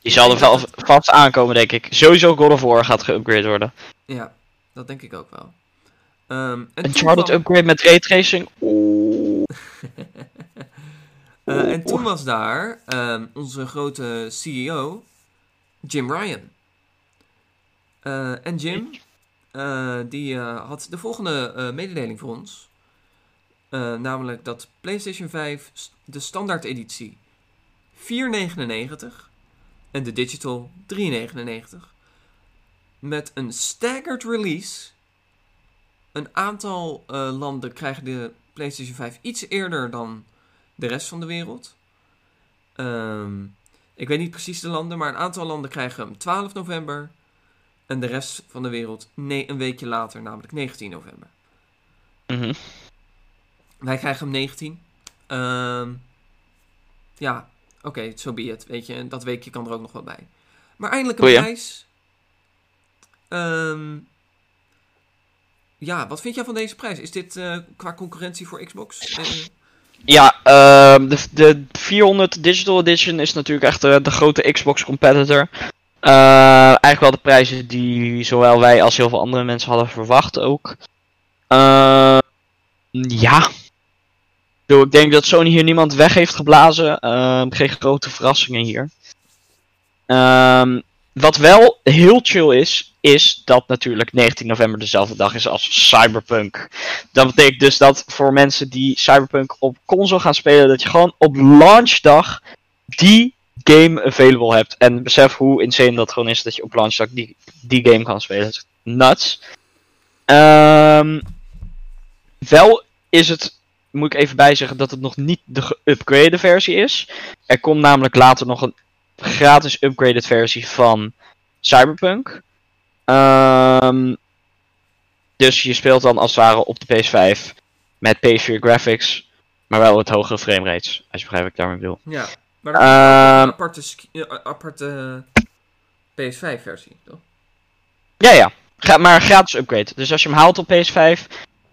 Die zal er wel vast aankomen, denk ik. Sowieso God of War gaat geüpgrade worden. ja, dat denk ik ook wel. Ehm, en Een toen Charlotte kwam- upgrade met raytracing? Oeh. Eh, en toen was daar ehm, onze grote CEO, Jim Ryan. Eh, en Jim, eh, die eh, had de volgende eh, mededeling voor ons. Namelijk dat PlayStation 5 s- de standaard editie 4,99 en de digital 3,99 met een staggered release. Een aantal landen krijgen de PlayStation 5 iets eerder dan de rest van de wereld. Ehm, ik weet niet precies de landen, maar een aantal landen krijgen hem 12 november. En de rest van de wereld nee, een weekje later, namelijk 19 november. Mhm. Wij krijgen hem 19. Ehm, ja, oké, zo so be. Weet je, dat weekje kan er ook nog wel bij. Maar eindelijk een Goeie. prijs. Ehm, ja, wat vind jij van deze prijs? Is dit eh, qua concurrentie voor Xbox? Eh, Ja, ehm, de, de 400 Digital Edition is natuurlijk echt de grote Xbox competitor. Eh, eigenlijk wel de prijzen die zowel wij als heel veel andere mensen hadden verwacht ook. Ehm, ja. Ik denk dat Sony hier niemand weg heeft geblazen. Ehm, geen grote verrassingen hier. Ehm, wat wel heel chill is, is dat natuurlijk 19 november dezelfde dag is als Cyberpunk. Dat betekent dus dat voor mensen die Cyberpunk op console gaan spelen, dat je gewoon op launchdag die game available hebt. En besef hoe insane dat gewoon is dat je op launchdag die, die game kan spelen. Nuts. Ehm, wel is het, moet ik even bijzeggen, dat het nog niet de geüpgrade versie is. Er komt namelijk later nog een gratis upgraded versie van Cyberpunk. Ehm, dus je speelt dan als het ware op de PS5 met PS4 graphics, maar wel met hogere framerates. Als je begrijpt wat ik daarmee bedoel. ja, maar dat is een Ehm, aparte, eh, aparte PS5-versie, toch? Ja, ja. Maar gratis upgrade. Dus als je hem haalt op PS5,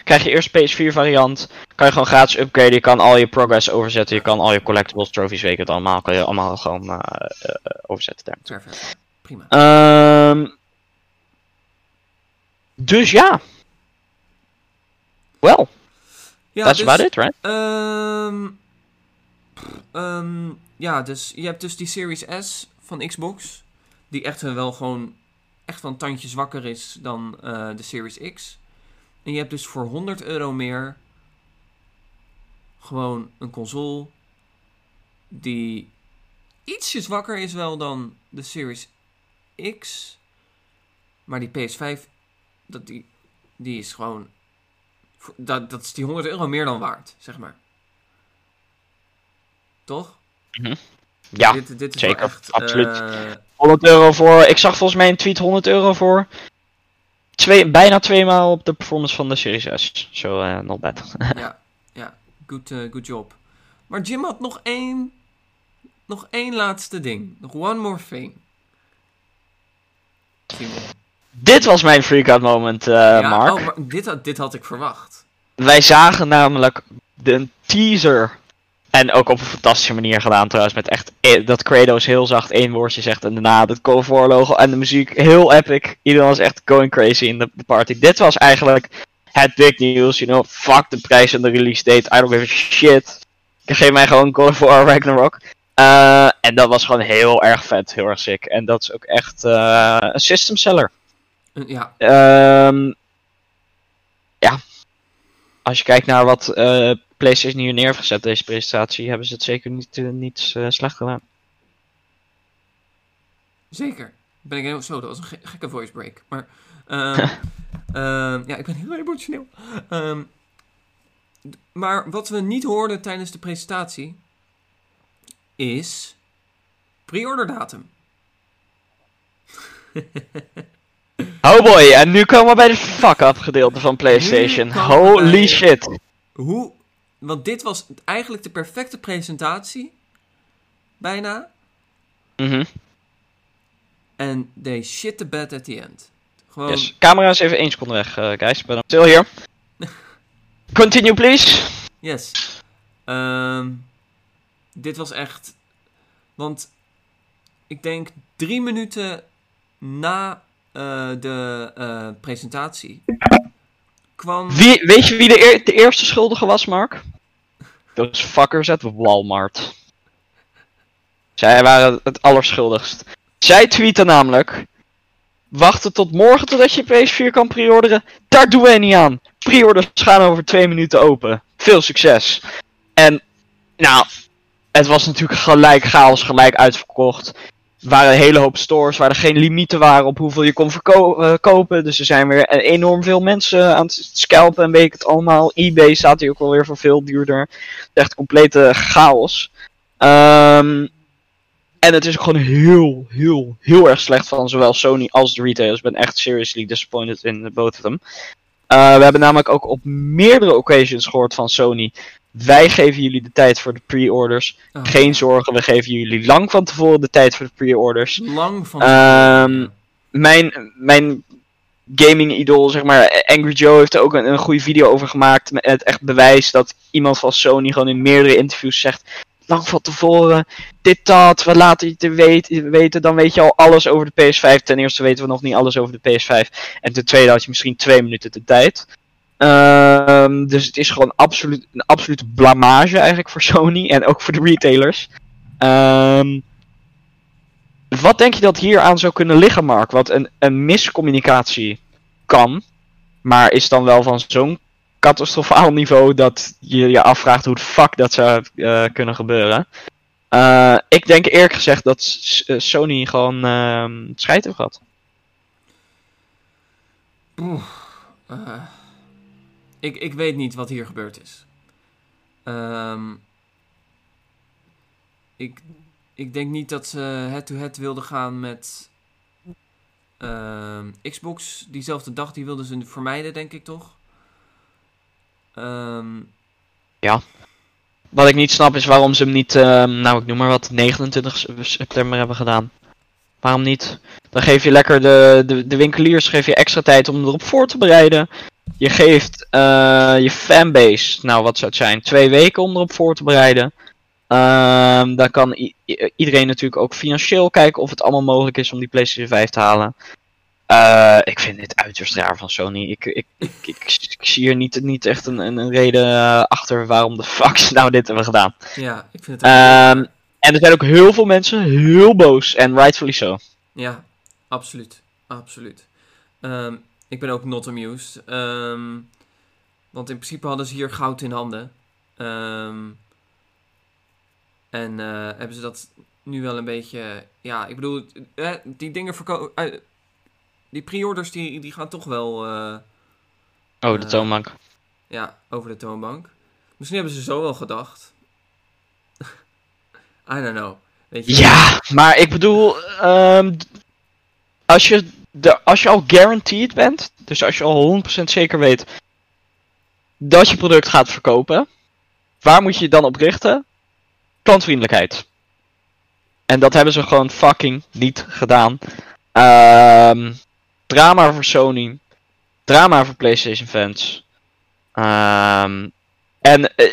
krijg je eerst PS4 variant. Kan je gewoon gratis upgraden. Je kan al je progress overzetten. Je kan al je collectibles, trophies, weet ik het allemaal. Kan je allemaal gewoon eh, eh, overzetten daar. Perfect. Prima. Ehm dus ja. Well, Ja, that's dus, about it, right? ehm, ehm, ja, dus je hebt dus die Series S van Xbox. Die echt wel gewoon echt een tandje zwakker is dan eh, de Series X. En je hebt dus voor 100 euro meer gewoon een console die ietsje zwakker is wel dan de Series X. Maar die PS5, dat die, die is gewoon Dat, dat is die 100 euro meer dan waard, zeg maar. Toch? Ja, dit, dit is zeker, echt, absoluut. eh, 100 euro voor. Ik zag volgens mij een tweet 100 euro voor. Twee, bijna twee maal op de performance van de Series S. Zo, eh not bad. ja, ja, good, eh, good job. Maar Jim had nog één, nog één laatste ding. Nog one more thing. Simon. Dit was mijn freak-out moment, eh, ja, Mark. Oh, maar dit, had, dit had ik verwacht. Wij zagen namelijk de teaser. En ook op een fantastische manier gedaan trouwens. Met echt eh, dat Kratos heel zacht één woordje zegt. En daarna het War logo en de muziek. Heel epic. Iedereen was echt going crazy in de, de party. Dit was eigenlijk het big news. You know, fuck de prijs en de release date. I don't give a shit. Geef mij gewoon Call of War Ragnarok. Eh, en dat was gewoon heel erg vet. Heel erg sick. En dat is ook echt eh, een system seller. Eh, ja, Ehm ja. Als je kijkt naar wat PlayStation hier neer gezet, deze presentatie, hebben ze het zeker niet, eh, niet eh, slecht gedaan. zeker. Ben ik heel zo, dat was een ge- gekke voice break. Maar, ehm, ja, ik ben heel emotioneel. Ehm, maar wat we niet hoorden tijdens de presentatie is pre-order datum. Oh boy, en nu komen we bij de fuck-up gedeelte van PlayStation. Holy shit. Hoe? Want dit was eigenlijk de perfecte presentatie. Bijna. Mhm. En they shit the bed at the end. Gewoon. Yes. Camera is even één seconde weg, eh, guys. Ben stil hier. Continue, please. Yes. Ehm, dit was echt. Want ik denk drie minuten na eh, de eh, presentatie Wie, weet je wie de, de eerste schuldige was, Mark? Those fuckers at Walmart. Zij waren het allerschuldigst. Zij tweeten namelijk. Wachten tot morgen totdat je PS4 kan pre-orderen. Daar doen wij niet aan. Pre-orders gaan over twee minuten open. Veel succes. En, nou, het was natuurlijk gelijk chaos, gelijk uitverkocht. Waren een hele hoop stores waar er geen limieten waren op hoeveel je kon verkopen. Dus er zijn weer enorm veel mensen aan het scalpen en weet ik het allemaal. eBay staat hier ook wel weer voor veel duurder. Echt complete chaos. Ehm, en het is gewoon heel, heel, heel erg slecht van zowel Sony als de retailers. Ik ben echt seriously disappointed in both of them. Eh, we hebben namelijk ook op meerdere occasions gehoord van Sony. Wij geven jullie de tijd voor de pre-orders. Oh, Geen zorgen, we geven jullie lang van tevoren de tijd voor de pre-orders. Lang van. Ehm, Mijn, mijn gaming idol, zeg maar. Angry Joe heeft er ook een, een goede video over gemaakt. Met het echt bewijs dat iemand van Sony gewoon in meerdere interviews zegt. Lang van tevoren, dit, dat, we laten je te weten, weten. Dan weet je al alles over de PS5. Ten eerste weten we nog niet alles over de PS5. En ten tweede had je misschien twee minuten de tijd. Ehm, dus het is gewoon absoluut, een absolute blamage eigenlijk voor Sony en ook voor de retailers. Ehm, wat denk je dat hier aan zou kunnen liggen, Mark? Wat een, een miscommunicatie kan, maar is dan wel van zo'n catastrofaal niveau dat je je afvraagt hoe de fuck dat zou eh, kunnen gebeuren. Eh, ik denk eerlijk gezegd dat eh, Sony gewoon ehm scheid heeft gehad. Oeh, eh, ik, ik weet niet wat hier gebeurd is. Ehm, ik, ik denk niet dat ze head-to-head wilden gaan met ehm, Xbox. Diezelfde dag die wilden ze vermijden, denk ik toch? Ehm, Wat ik niet snap is waarom ze hem niet, nou ik noem maar wat, 29 september hebben gedaan. Waarom niet? Dan geef je lekker de, de, de winkeliers geef je extra tijd om erop voor te bereiden. Je geeft eh, je fanbase, nou wat zou het zijn, twee weken om erop voor te bereiden. Ehm, dan kan iedereen natuurlijk ook financieel kijken of het allemaal mogelijk is om die PlayStation 5 te halen. Eh, ik vind dit uiterst raar van Sony. Ik, ik, ik, ik, zie hier niet, niet echt een, een, een reden eh, achter waarom de fuck ze nou dit hebben gedaan. ja, ik vind het... Ehm, en er zijn ook heel veel mensen heel boos. En rightfully so. Ja, absoluut. Absoluut. Ehm, ik ben ook not amused. Ehm, want in principe hadden ze hier goud in handen. Ehm, en eh, hebben ze dat nu wel een beetje... Ja, ik bedoel, eh, die dingen verkopen... die pre-orders die, die gaan toch wel eh, Oh, de Eh, toonbank. ja, over de toonbank. Misschien hebben ze zo wel gedacht. I don't know. Weet je? Ja, maar ik bedoel, ehm, als, je de, als je al guaranteed bent, dus als je al 100% zeker weet dat je product gaat verkopen, waar moet je je dan op richten? Klantvriendelijkheid. En dat hebben ze gewoon fucking niet gedaan. Ehm, drama voor Sony. Drama voor PlayStation fans. Ehm, en eh,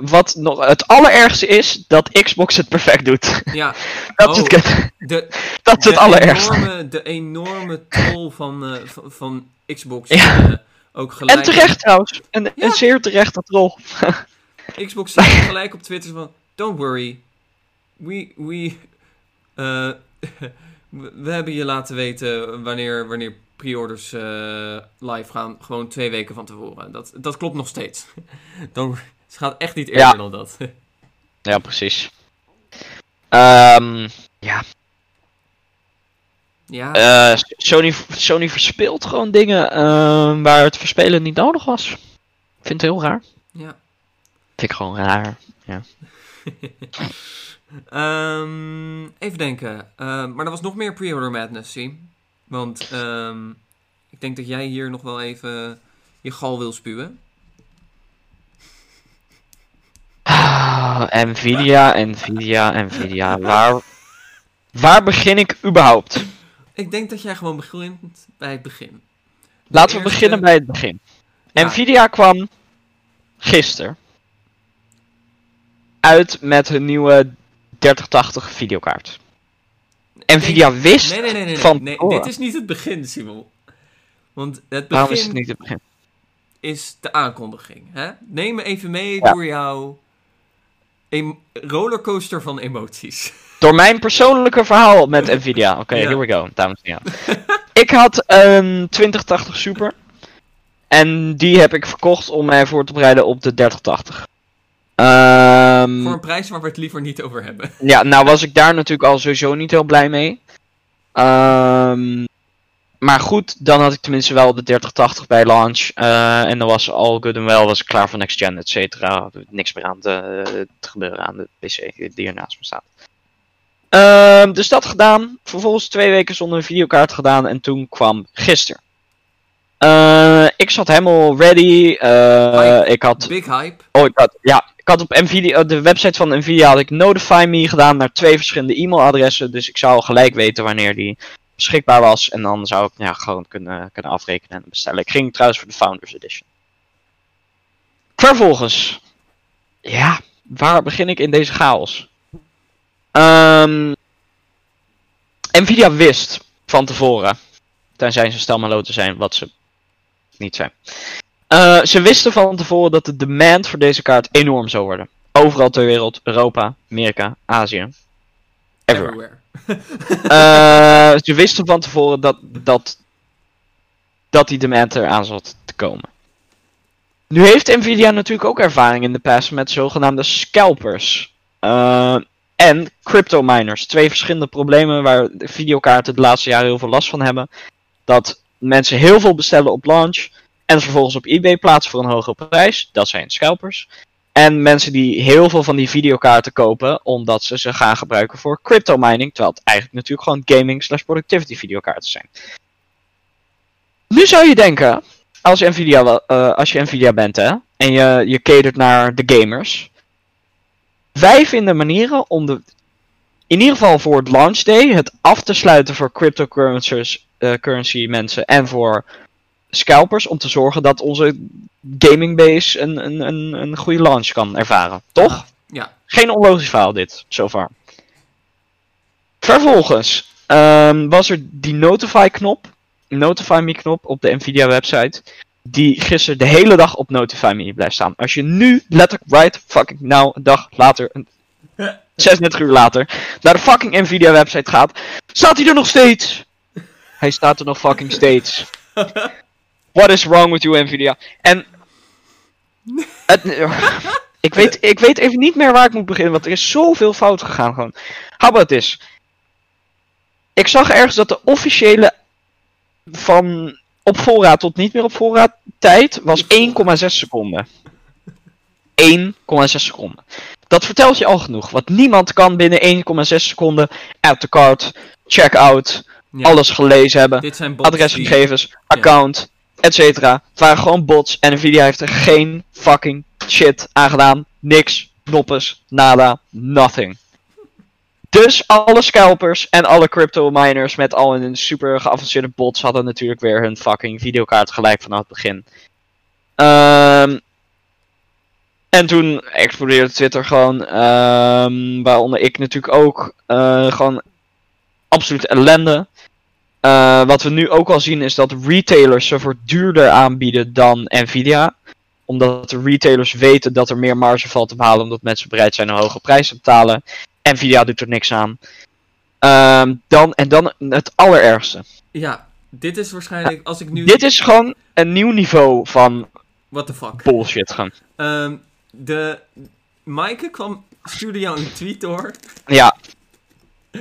wat nog het allerergste is, dat Xbox het perfect doet. Ja, dat, is Oh. het, de, dat is het allerergste. Enorme, de enorme troll van, eh, van, van Xbox. Ja. eh, ook gelijk En terecht trouwens. Een, Ja. een zeer terechte rol. Xbox zei gelijk op Twitter van... Don't worry. We... we eh, we we hebben je laten weten wanneer, wanneer pre-orders eh, live gaan. Gewoon twee weken van tevoren. Dat, dat klopt nog steeds. Don't, het gaat echt niet eerder Ja. dan dat. Ja, precies. Ehm, ja, eh, Sony, Sony verspeelt gewoon dingen ehm, waar het verspelen niet nodig was. Ik vind het heel raar. ja. Vind ik gewoon raar. Ehm, even denken. Maar er was nog meer pre-order madness, zie. Want ehm, ik denk dat jij hier nog wel even je gal wil spuwen. Ah, Nvidia, Nvidia, Nvidia. Waar, waar begin ik überhaupt? Ik denk dat jij gewoon begint bij het begin. De Laten we beginnen bij het begin. Ja. Nvidia kwam gisteren uit met hun nieuwe 3080 videokaart. Nvidia wist Nee, nee, nee, nee. nee, van nee dit is niet het begin, Simon. Want het Waarom is het begin niet het begin? is de aankondiging. Hè? Neem me even mee Ja. door jouw rollercoaster van emoties. Door mijn persoonlijke verhaal met Nvidia. Oké, Ja. here we go, dames en heren. ik had een 2080 Super. En die heb ik verkocht om mij voor te bereiden op de 3080. Ehm, Voor een prijs waar we het liever niet over hebben. Ja, nou was ik daar natuurlijk al sowieso niet heel blij mee. Ehm, maar goed, dan had ik tenminste wel de 3080 bij launch. eh, en dan was all good and well, was ik klaar voor next gen, et cetera. Niks meer aan te, te gebeuren aan de PC die er naast me staat. Ehm, dus dat gedaan. Vervolgens twee weken zonder een videokaart gedaan. En toen kwam gisteren. Eh, ik zat helemaal ready. eh, ik had Big hype. Oh, ik had, ja, ik had op Nvidia, de website van Nvidia had ik Notify Me gedaan naar twee verschillende e-mailadressen. Dus ik zou gelijk weten wanneer die beschikbaar was. En dan zou ik ja, gewoon kunnen, kunnen afrekenen en bestellen. Ik ging trouwens voor de Founders Edition. Vervolgens. Ja, waar begin ik in deze chaos? Ehm, Nvidia wist van tevoren. Tenzij ze stelmaloten zijn, wat ze niet zijn. Eh, ze wisten van tevoren dat de demand voor deze kaart enorm zou worden. Overal ter wereld, Europa, Amerika, Azië. Everywhere. Everywhere. Eh, ze wisten van tevoren dat, dat, dat die demand eraan zat te komen. Nu heeft Nvidia natuurlijk ook ervaring in de past met zogenaamde scalpers. Eh, en crypto miners. Twee verschillende problemen waar de videokaarten de laatste jaren heel veel last van hebben. Dat mensen heel veel bestellen op launch. En vervolgens op eBay plaatsen voor een hogere prijs. Dat zijn scalpers. En mensen die heel veel van die videokaarten kopen. Omdat ze ze gaan gebruiken voor crypto mining. Terwijl het eigenlijk natuurlijk gewoon gaming slash productivity videokaarten zijn. Nu zou je denken. Als Nvidia, eh, als je Nvidia bent hè. En je, je catert naar de gamers. Wij vinden manieren om de. In ieder geval voor het launch day. Het af te sluiten voor cryptocurrencies. Eh, currency mensen. En voor scalpers. Om te zorgen dat onze gaming base een, een, een, een goede launch kan ervaren. Toch? Ah, ja. Geen onlogisch verhaal dit, so far. Vervolgens ehm, was er die Notify knop, Notify Me knop op de Nvidia website. Die gisteren de hele dag op Notify Me blijft staan. Als je nu letterlijk right fucking now, een dag later, een 36 uur later, naar de fucking Nvidia website gaat, staat hij er nog steeds. Hij staat er nog fucking steeds. What is wrong with you Nvidia? En ik, weet, ik weet even niet meer waar ik moet beginnen, want er is zoveel fout gegaan gewoon. How about this? Ik zag ergens dat de officiële van op voorraad tot niet meer op voorraad tijd was 1,6 seconden. 1,6 seconden. Dat vertelt je al genoeg, want niemand kan binnen 1,6 seconden add to cart, check out, Ja. alles gelezen hebben Dit zijn bots die- adresgegevens, account, et cetera. Het waren gewoon bots en Nvidia heeft er geen fucking shit aan gedaan. Niks, noppes, nada, nothing. Dus alle scalpers en alle crypto miners met al hun super geavanceerde bots hadden natuurlijk weer hun fucking videokaart gelijk vanaf het begin. Ehm, en toen explodeerde Twitter gewoon, ehm, waaronder ik natuurlijk ook, eh, gewoon absoluut ellende. Eh, wat we nu ook al zien is dat retailers ze voor duurder aanbieden dan Nvidia. Omdat de retailers weten dat er meer marge valt te behalen omdat mensen bereid zijn een hoge prijs te betalen. Nvidia doet er niks aan. Ehm, dan, en dan het allerergste. Ja, dit is waarschijnlijk, als ik nu... Dit is gewoon een nieuw niveau van What the fuck. bullshit gaan. Ehm, de... Maaike kwam, stuurde jou een tweet door. Ja.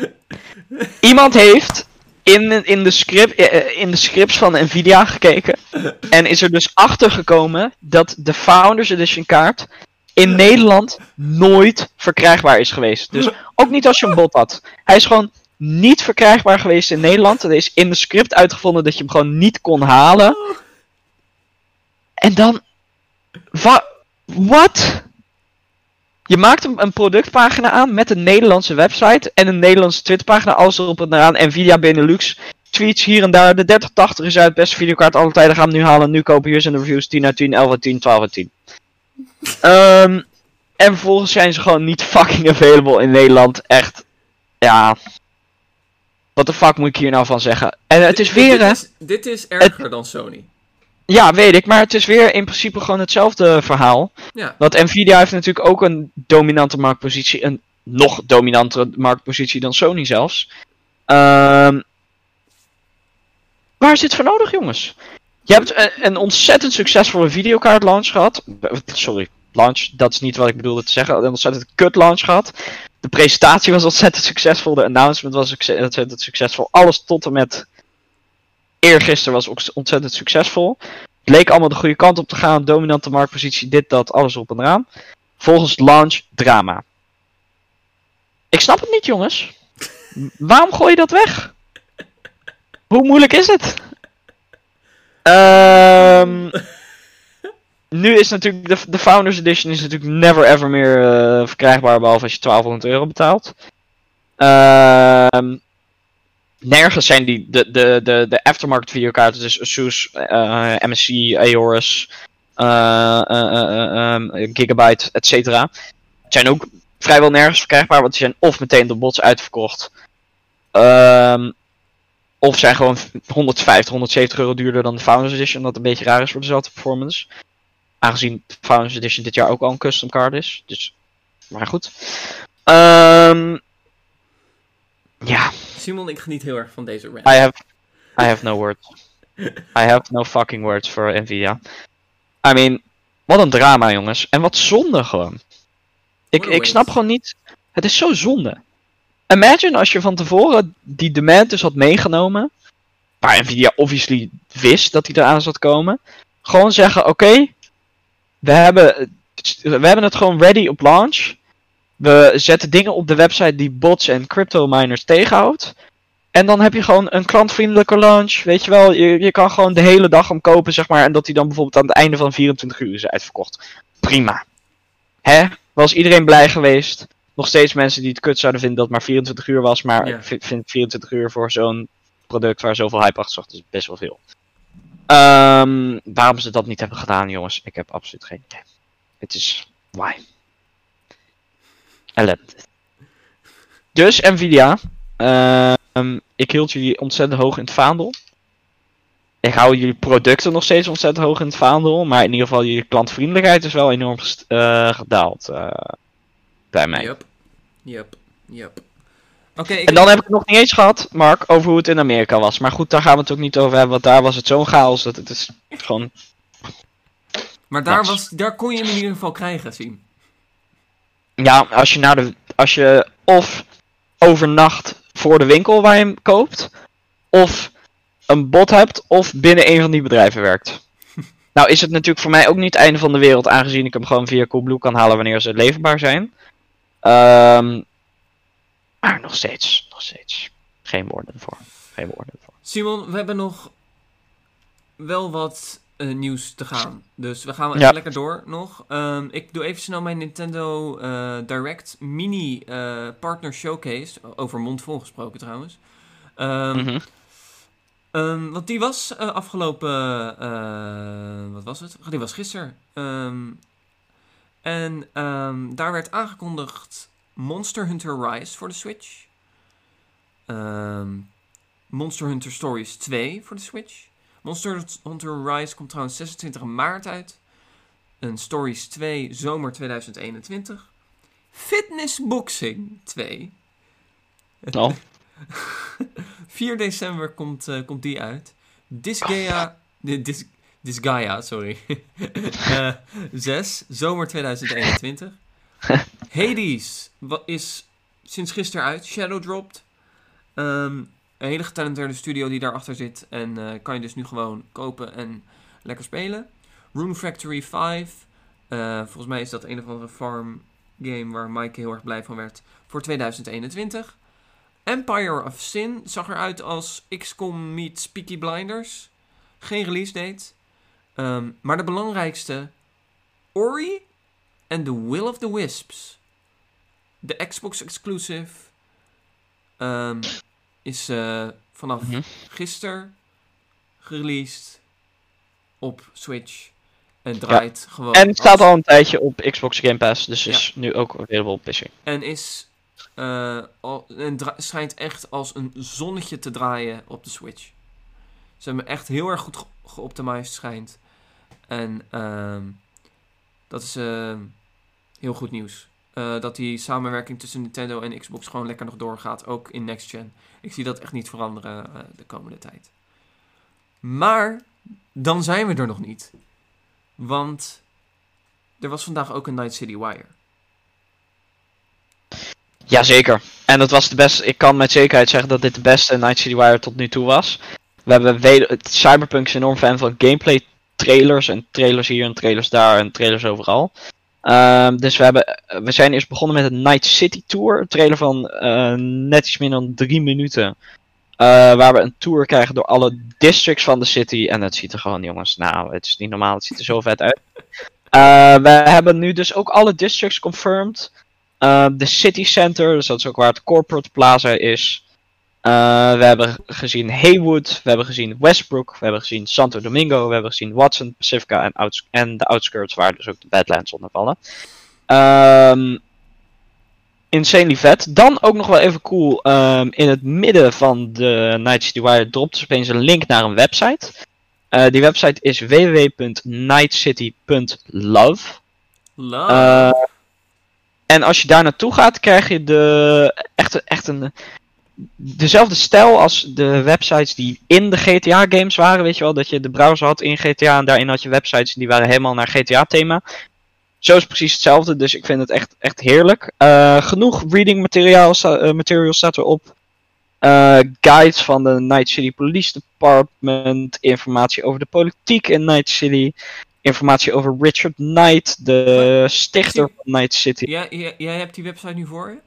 Iemand heeft in, in, de script, eh, in de scripts van Nvidia gekeken. En is er dus achter gekomen dat de Founders Edition kaart in Nederland nooit verkrijgbaar is geweest. Dus ook niet als je een bot had. Hij is gewoon niet verkrijgbaar geweest in Nederland. Er is in de script uitgevonden dat je hem gewoon niet kon halen. En dan. Wa wat? Je maakt een, een productpagina aan met een Nederlandse website en een Nederlandse Twitterpagina. Alles erop en eraan. Nvidia Benelux. Tweets hier en daar. De 3080 is uit. Beste videokaart alle tijden. Gaan we nu halen. Nu kopen. Hier zijn de reviews. 10 uit 10, 11 uit 10, 12 uit 10. Ehm, en vervolgens zijn ze gewoon niet fucking available in Nederland. Echt. Ja. Wat de fuck moet ik hier nou van zeggen? En het is weer, dit, hè? is, dit is erger dan Sony. Ja, weet ik, maar het is weer in principe gewoon hetzelfde verhaal. Ja. Want Nvidia heeft natuurlijk ook een dominante marktpositie, een nog dominantere marktpositie dan Sony zelfs. Ehm waar is dit voor nodig, jongens? Je hebt een, een ontzettend succesvolle videokaart launch gehad. Eh, Sorry, launch, dat is niet wat ik bedoelde te zeggen. Een ontzettend kut launch gehad. De presentatie was ontzettend succesvol, de announcement was ontzettend succesvol. Alles tot en met eergisteren was ook ontzettend succesvol. Het leek allemaal de goede kant op te gaan. Dominante marktpositie, dit, dat, alles op en eraan. Volgens launch, drama. Ik snap het niet, jongens. Waarom gooi je dat weg? Hoe moeilijk is het? Ehm nu is natuurlijk de, de Founders Edition is natuurlijk never ever meer eh, verkrijgbaar behalve als je 1200 euro betaalt. Ehm nergens zijn die de, de, de, de aftermarket videokaarten, dus Asus, Aorus, eh, eh, eh, eh, ehm, Gigabyte, et cetera, zijn ook vrijwel nergens verkrijgbaar, want die zijn of meteen door bots uitverkocht, ehm, of zijn gewoon 150, 170 euro duurder dan de Founders Edition, wat een beetje raar is voor dezelfde performance. Aangezien de Founders Edition dit jaar ook al een custom card is. Dus, maar goed. Ehm ja, Simon, ik geniet heel erg van deze rant. I have, I have no words. I have no fucking words for Nvidia. I mean, wat een drama, jongens. En wat zonde gewoon. Ik, ik snap gewoon niet. Het is zo zonde. Imagine als je van tevoren die demand dus had meegenomen. Waar Nvidia obviously wist dat die eraan zat komen. Gewoon zeggen: oké, we, hebben, we hebben het gewoon ready op launch. We zetten dingen op de website die bots en crypto miners tegenhoudt. En dan heb je gewoon een klantvriendelijke launch. Weet je wel, je, je kan gewoon de hele dag hem kopen, zeg maar. En dat hij dan bijvoorbeeld aan het einde van 24 uur is uitverkocht. Prima. Hè? Was iedereen blij geweest? Nog steeds mensen die het kut zouden vinden dat het maar 24 uur was. Maar ik vind 24 uur voor zo'n product waar zoveel hype achter zat, is best wel veel. Ehm, waarom ze dat niet hebben gedaan, jongens, ik heb absoluut geen idee. Het is. Why? Ellende. Dus Nvidia. ehm, ik hield jullie ontzettend hoog in het vaandel. Ik hou jullie producten nog steeds ontzettend hoog in het vaandel. Maar in ieder geval, jullie klantvriendelijkheid is wel enorm eh, gedaald. eh, bij mij. Yup. Yup. Oké, ik- En dan heb ik het nog niet eens gehad, Mark, over hoe het in Amerika was. Maar goed, daar gaan we het ook niet over hebben. Want daar was het zo'n chaos dat het is gewoon. maar daar, was, daar kon je hem in ieder geval krijgen, Sim. Ja, als je naar de. Als je of overnacht voor de winkel waar je hem koopt. Of een bot hebt. Of binnen een van die bedrijven werkt. nou is het natuurlijk voor mij ook niet het einde van de wereld. Aangezien ik hem gewoon via Coolblue kan halen wanneer ze leverbaar zijn. Ehm, maar nog steeds. Nog steeds. Geen woorden ervoor. Geen woorden ervoor. Simon, we hebben nog wel wat eh, nieuws te gaan. Dus we gaan Ja. even lekker door nog. Ehm, ik doe even snel mijn Nintendo eh, Direct Mini eh, Partner Showcase. Over mondvol gesproken trouwens. Ehm, Mhm. Ehm, want die was afgelopen. wat was het? Oh, die was gisteren. En daar werd aangekondigd Monster Hunter Rise voor de Switch. Monster Hunter Stories 2 voor de Switch. Monster Hunter Rise komt trouwens 26 maart uit. En Stories 2 zomer 2021. Fitness Boxing 2. Oh. 4 december komt, eh, komt die uit. Disgaea. Dis, Disgaea, sorry. Eh 6, zomer 2021. Hades is sinds gisteren uit. Shadow dropped. Ehm, een hele getalenteerde studio die daarachter zit. En eh, kan je dus nu gewoon kopen en lekker spelen. Rune Factory 5. eh, volgens mij is dat een of andere farm game waar Mike heel erg blij van werd. Voor 2021. Empire of Sin zag eruit als XCOM meets Peaky Blinders. Geen release date. Ehm, maar de belangrijkste. Ori en The Will of the Wisps. De Xbox exclusive. ehm, is eh, vanaf Mhm. gisteren gereleased op Switch. En draait gewoon. En het staat al een tijdje op Xbox Game Pass, dus Ja. is nu ook available op PC. En is. eh, al, en schijnt echt als een zonnetje te draaien op de Switch. Ze hebben echt heel erg goed ge- geoptimized, schijnt. En ehm, dat is ehm, heel goed nieuws. Eh, dat die samenwerking tussen Nintendo en Xbox gewoon lekker nog doorgaat, ook in next gen. Ik zie dat echt niet veranderen eh, de komende tijd. Maar dan zijn we er nog niet. Want er was vandaag ook een Night City Wire. Jazeker. En dat was de beste. Ik kan met zekerheid zeggen dat dit de beste Night City Wire tot nu toe was. We hebben Cyberpunk is enorm fan van gameplay trailers. En trailers hier en trailers daar en trailers overal. Ehm, dus we, hebben, we zijn eerst begonnen met een Night City Tour. Een trailer van eh, net iets minder dan drie minuten. Eh, waar we een tour krijgen door alle districts van de city. En het ziet er gewoon, jongens, nou, het is niet normaal. Het ziet er zo vet uit. Eh, we hebben nu dus ook alle districts confirmed. Eh, de city center, dus dat is ook waar het corporate plaza is. Eh, we hebben gezien Haywood, we hebben gezien Westbrook, we hebben gezien Santo Domingo, we hebben gezien Watson, Pacifica en, outs- en de outskirts waar dus ook de Badlands onder vallen. Ehm insanely vet. Dan ook nog wel even cool, ehm, in het midden van de Night City Wire dropt dus opeens een link naar een website. Eh, die website is www.nightcity.love. Love. Eh, en als je daar naartoe gaat, krijg je de, echt, echt een, dezelfde stijl als de websites die in de GTA-games waren. Weet je wel, dat je de browser had in GTA en daarin had je websites die waren helemaal naar GTA-thema. Zo is het precies hetzelfde, dus ik vind het echt, echt heerlijk. Eh, genoeg reading materiaal, sta- eh, material staat erop. Eh, guides van de Night City Police Department. Informatie over de politiek in Night City. Informatie over Richard Knight, de stichter van Night City. jij hebt die website nu voor je?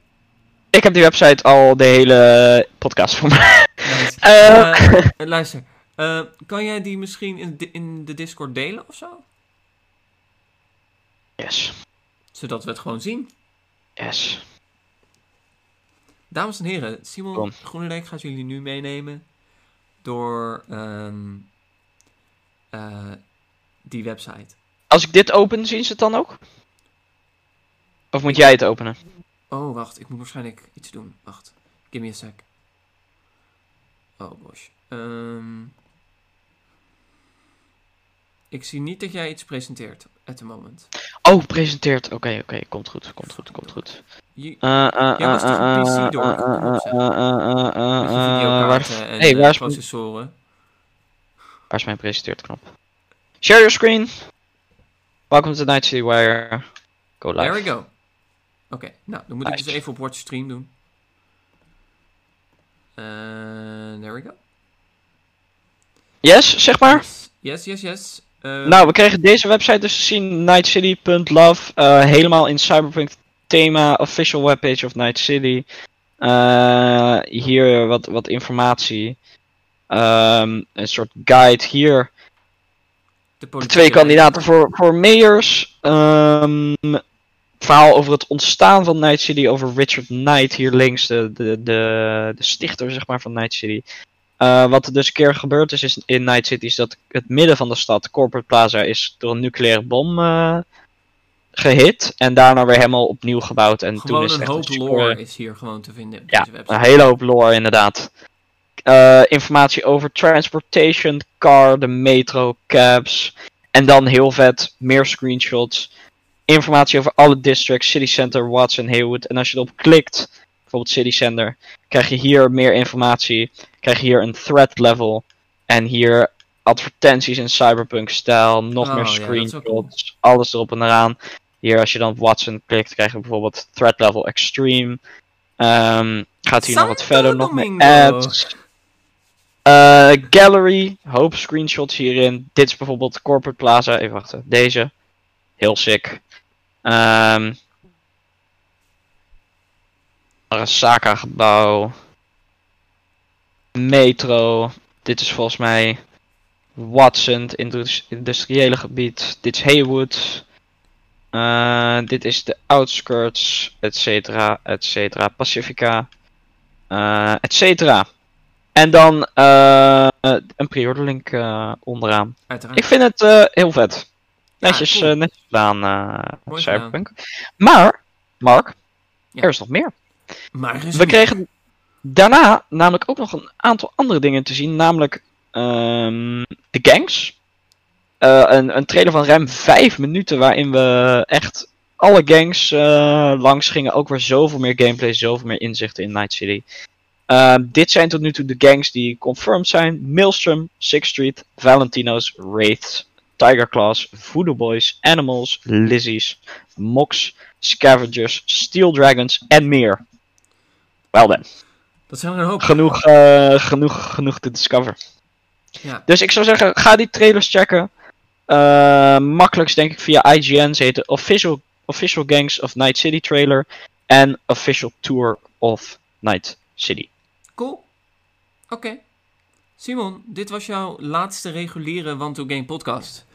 Ik heb die website al de hele podcast voor mij. Nice. Eh. Eh, luister, eh, kan jij die misschien in de, in de Discord delen of zo? Yes, Zodat we het gewoon zien. yes. Dames en heren, Simon Kom. Groenendijk gaat jullie nu meenemen door ehm, eh, die website. Als ik dit open, zien ze het dan ook? Of moet jij het openen? Oh, wacht, ik moet waarschijnlijk iets doen. Wacht, give me a sec. Oh, gosh. Ehm, ik zie niet dat jij iets presenteert at the moment. Oh, presenteert. Oké, oké, komt goed, komt goed, komt goed. Je, Eh, eh, Jij was eh, toch een eh, PC door? eh, eh, eh, eh, eh, met eh, en hey, eh, waar is mijn- processoren. Waar is mijn presenteertknop? Share your screen. Welcome to Night City Wire. Go live. There we go. Oké, nou, dan moet ik dus even op watch stream doen. Eh, there we go. Yes, zeg maar. Yes, yes, yes. yes. Eh, Nou, we kregen deze website dus te zien, nightcity.love, eh helemaal in cyberpunk thema, official webpage of Night City. Hier wat, wat informatie. Ehm, een soort guide hier. de twee kandidaten voor, voor mayors. Ehm, verhaal over het ontstaan van Night City, over Richard Knight hier links, de, de, de, de stichter zeg maar, van Night City. Eh, wat er dus een keer gebeurd is, is in Night City, is dat het midden van de stad, Corporate Plaza, is door een nucleaire bom eh, gehit. En daarna weer helemaal opnieuw gebouwd. En toen is het een hoop lore is hier gewoon te vinden op ja, deze een hele hoop lore inderdaad. Eh, informatie over transportation, car, de metro, cabs. En dan heel vet, meer screenshots. Informatie over alle districts, City Center, Watson, Haywood. En als je erop klikt, bijvoorbeeld City Center, krijg je hier meer informatie. Krijg je hier een threat level. En hier advertenties in cyberpunk stijl. Nog Oh, meer ja, wel screenshots. Alles erop en eraan. Hier als je dan op Watson klikt, krijg je bijvoorbeeld threat level extreme. Ehm, gaat hier nog wat verder, nog meer ads. Eh, gallery, hoop screenshots hierin. Dit is bijvoorbeeld Corporate Plaza. Even wachten, deze. Heel sick. Ehm Arasaka gebouw. Metro. Dit is volgens mij Watson, industriële gebied. Dit is Haywood. Eh, dit is de outskirts, et cetera, et cetera. Pacifica, eh et cetera. En dan eh, een pre-order link onderaan. Uiteraard. Ik vind het heel vet. Netjes, cool. eh, netjes gedaan, eh Cyberpunk. Maar, Mark, er is nog meer. Maar is We meer. kregen daarna namelijk ook nog een aantal andere dingen te zien. Namelijk ehm, de gangs. Eh, een, een trailer van ruim 5 minuten waarin we echt alle gangs langs gingen. Ook weer zoveel meer gameplay, zoveel meer inzichten in Night City. Ehm, dit zijn tot nu toe de gangs die confirmed zijn. Maelstrom, Sixth Street, Valentino's, Wraiths, Tiger Claws, Voodoo Boys, Animals, Lizzies, Mox, Scavengers, Steel Dragons en meer. Wel dan, Dat zijn er een hoop. genoeg, eh, genoeg, genoeg te discover. Ja. Dus ik zou zeggen, ga die trailers checken. Eh makkelijkst denk ik via IGN. Ze heten Official, Official Gangs of Night City trailer. En Official Tour of Night City. Cool. Oké. Simon, dit was jouw laatste reguliere One to Game podcast.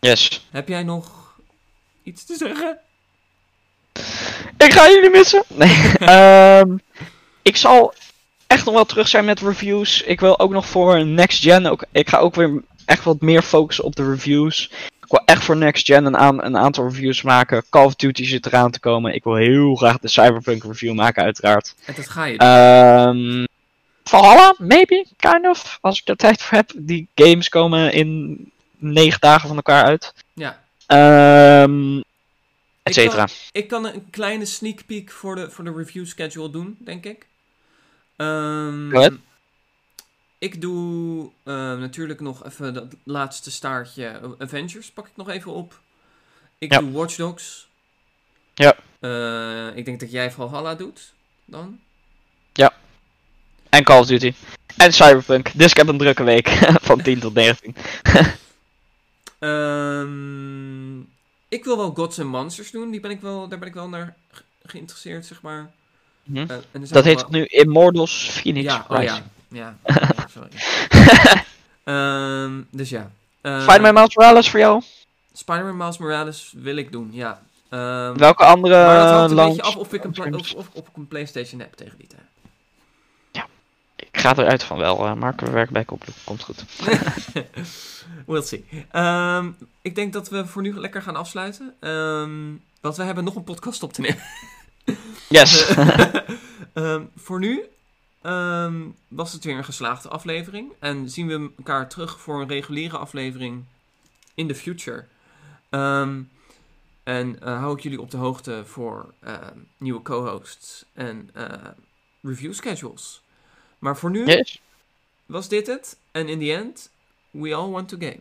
Yes. Heb jij nog iets te zeggen? Ik ga jullie missen. Nee. ehm, ik zal echt nog wel terug zijn met reviews. Ik wil ook nog voor Next Gen. Ook, ik ga ook weer echt wat meer focussen op de reviews. Ik wil echt voor Next Gen een, aan, een aantal reviews maken. Call of Duty zit eraan te komen. Ik wil heel graag de Cyberpunk review maken, uiteraard. En dat ga je doen. Valhalla, maybe, kind of. Als ik er tijd voor heb. Die games komen in negen dagen van elkaar uit. ja. Ehm et Ik cetera. Ik kan een kleine sneak peek voor de, voor de review schedule doen, denk ik. Ahead. ik doe eh, natuurlijk nog even dat laatste staartje Avengers pak ik nog even op. Ik Ja. doe Watch Dogs. Ja. Eh, ik denk dat jij Valhalla doet dan. En Call of Duty. En Cyberpunk. Dus ik heb een drukke week. van 10 tot 19. Ehm, ik wil wel Gods and Monsters doen. Die ben ik wel, daar ben ik wel naar ge- geïnteresseerd, zeg maar. Mhm. Eh, en Dat heet wel- nu Immortals Phoenix Ja, oh ja. Ja, ja, sorry. Ehm, dus ja. Ehm, Spider-Man Miles Morales voor jou? Spider-Man Miles Morales wil ik doen, ja. Welke andere maar dat hangt een beetje af of ik een, of, of ik een Playstation heb tegen die tijd. Ga eruit van wel, eh Mark. We werken bij koppelen. Komt goed. we'll see. Ehm, ik denk dat we voor nu lekker gaan afsluiten. Ehm, want we hebben nog een podcast op te nemen. Yes. Ehm, voor nu was het weer een geslaagde aflevering. En zien we elkaar terug voor een reguliere aflevering in the future. En eh, hou ik jullie op de hoogte voor nieuwe co-hosts en eh, review schedules. Maar voor nu yes. was dit het. En in the end, we all want to game.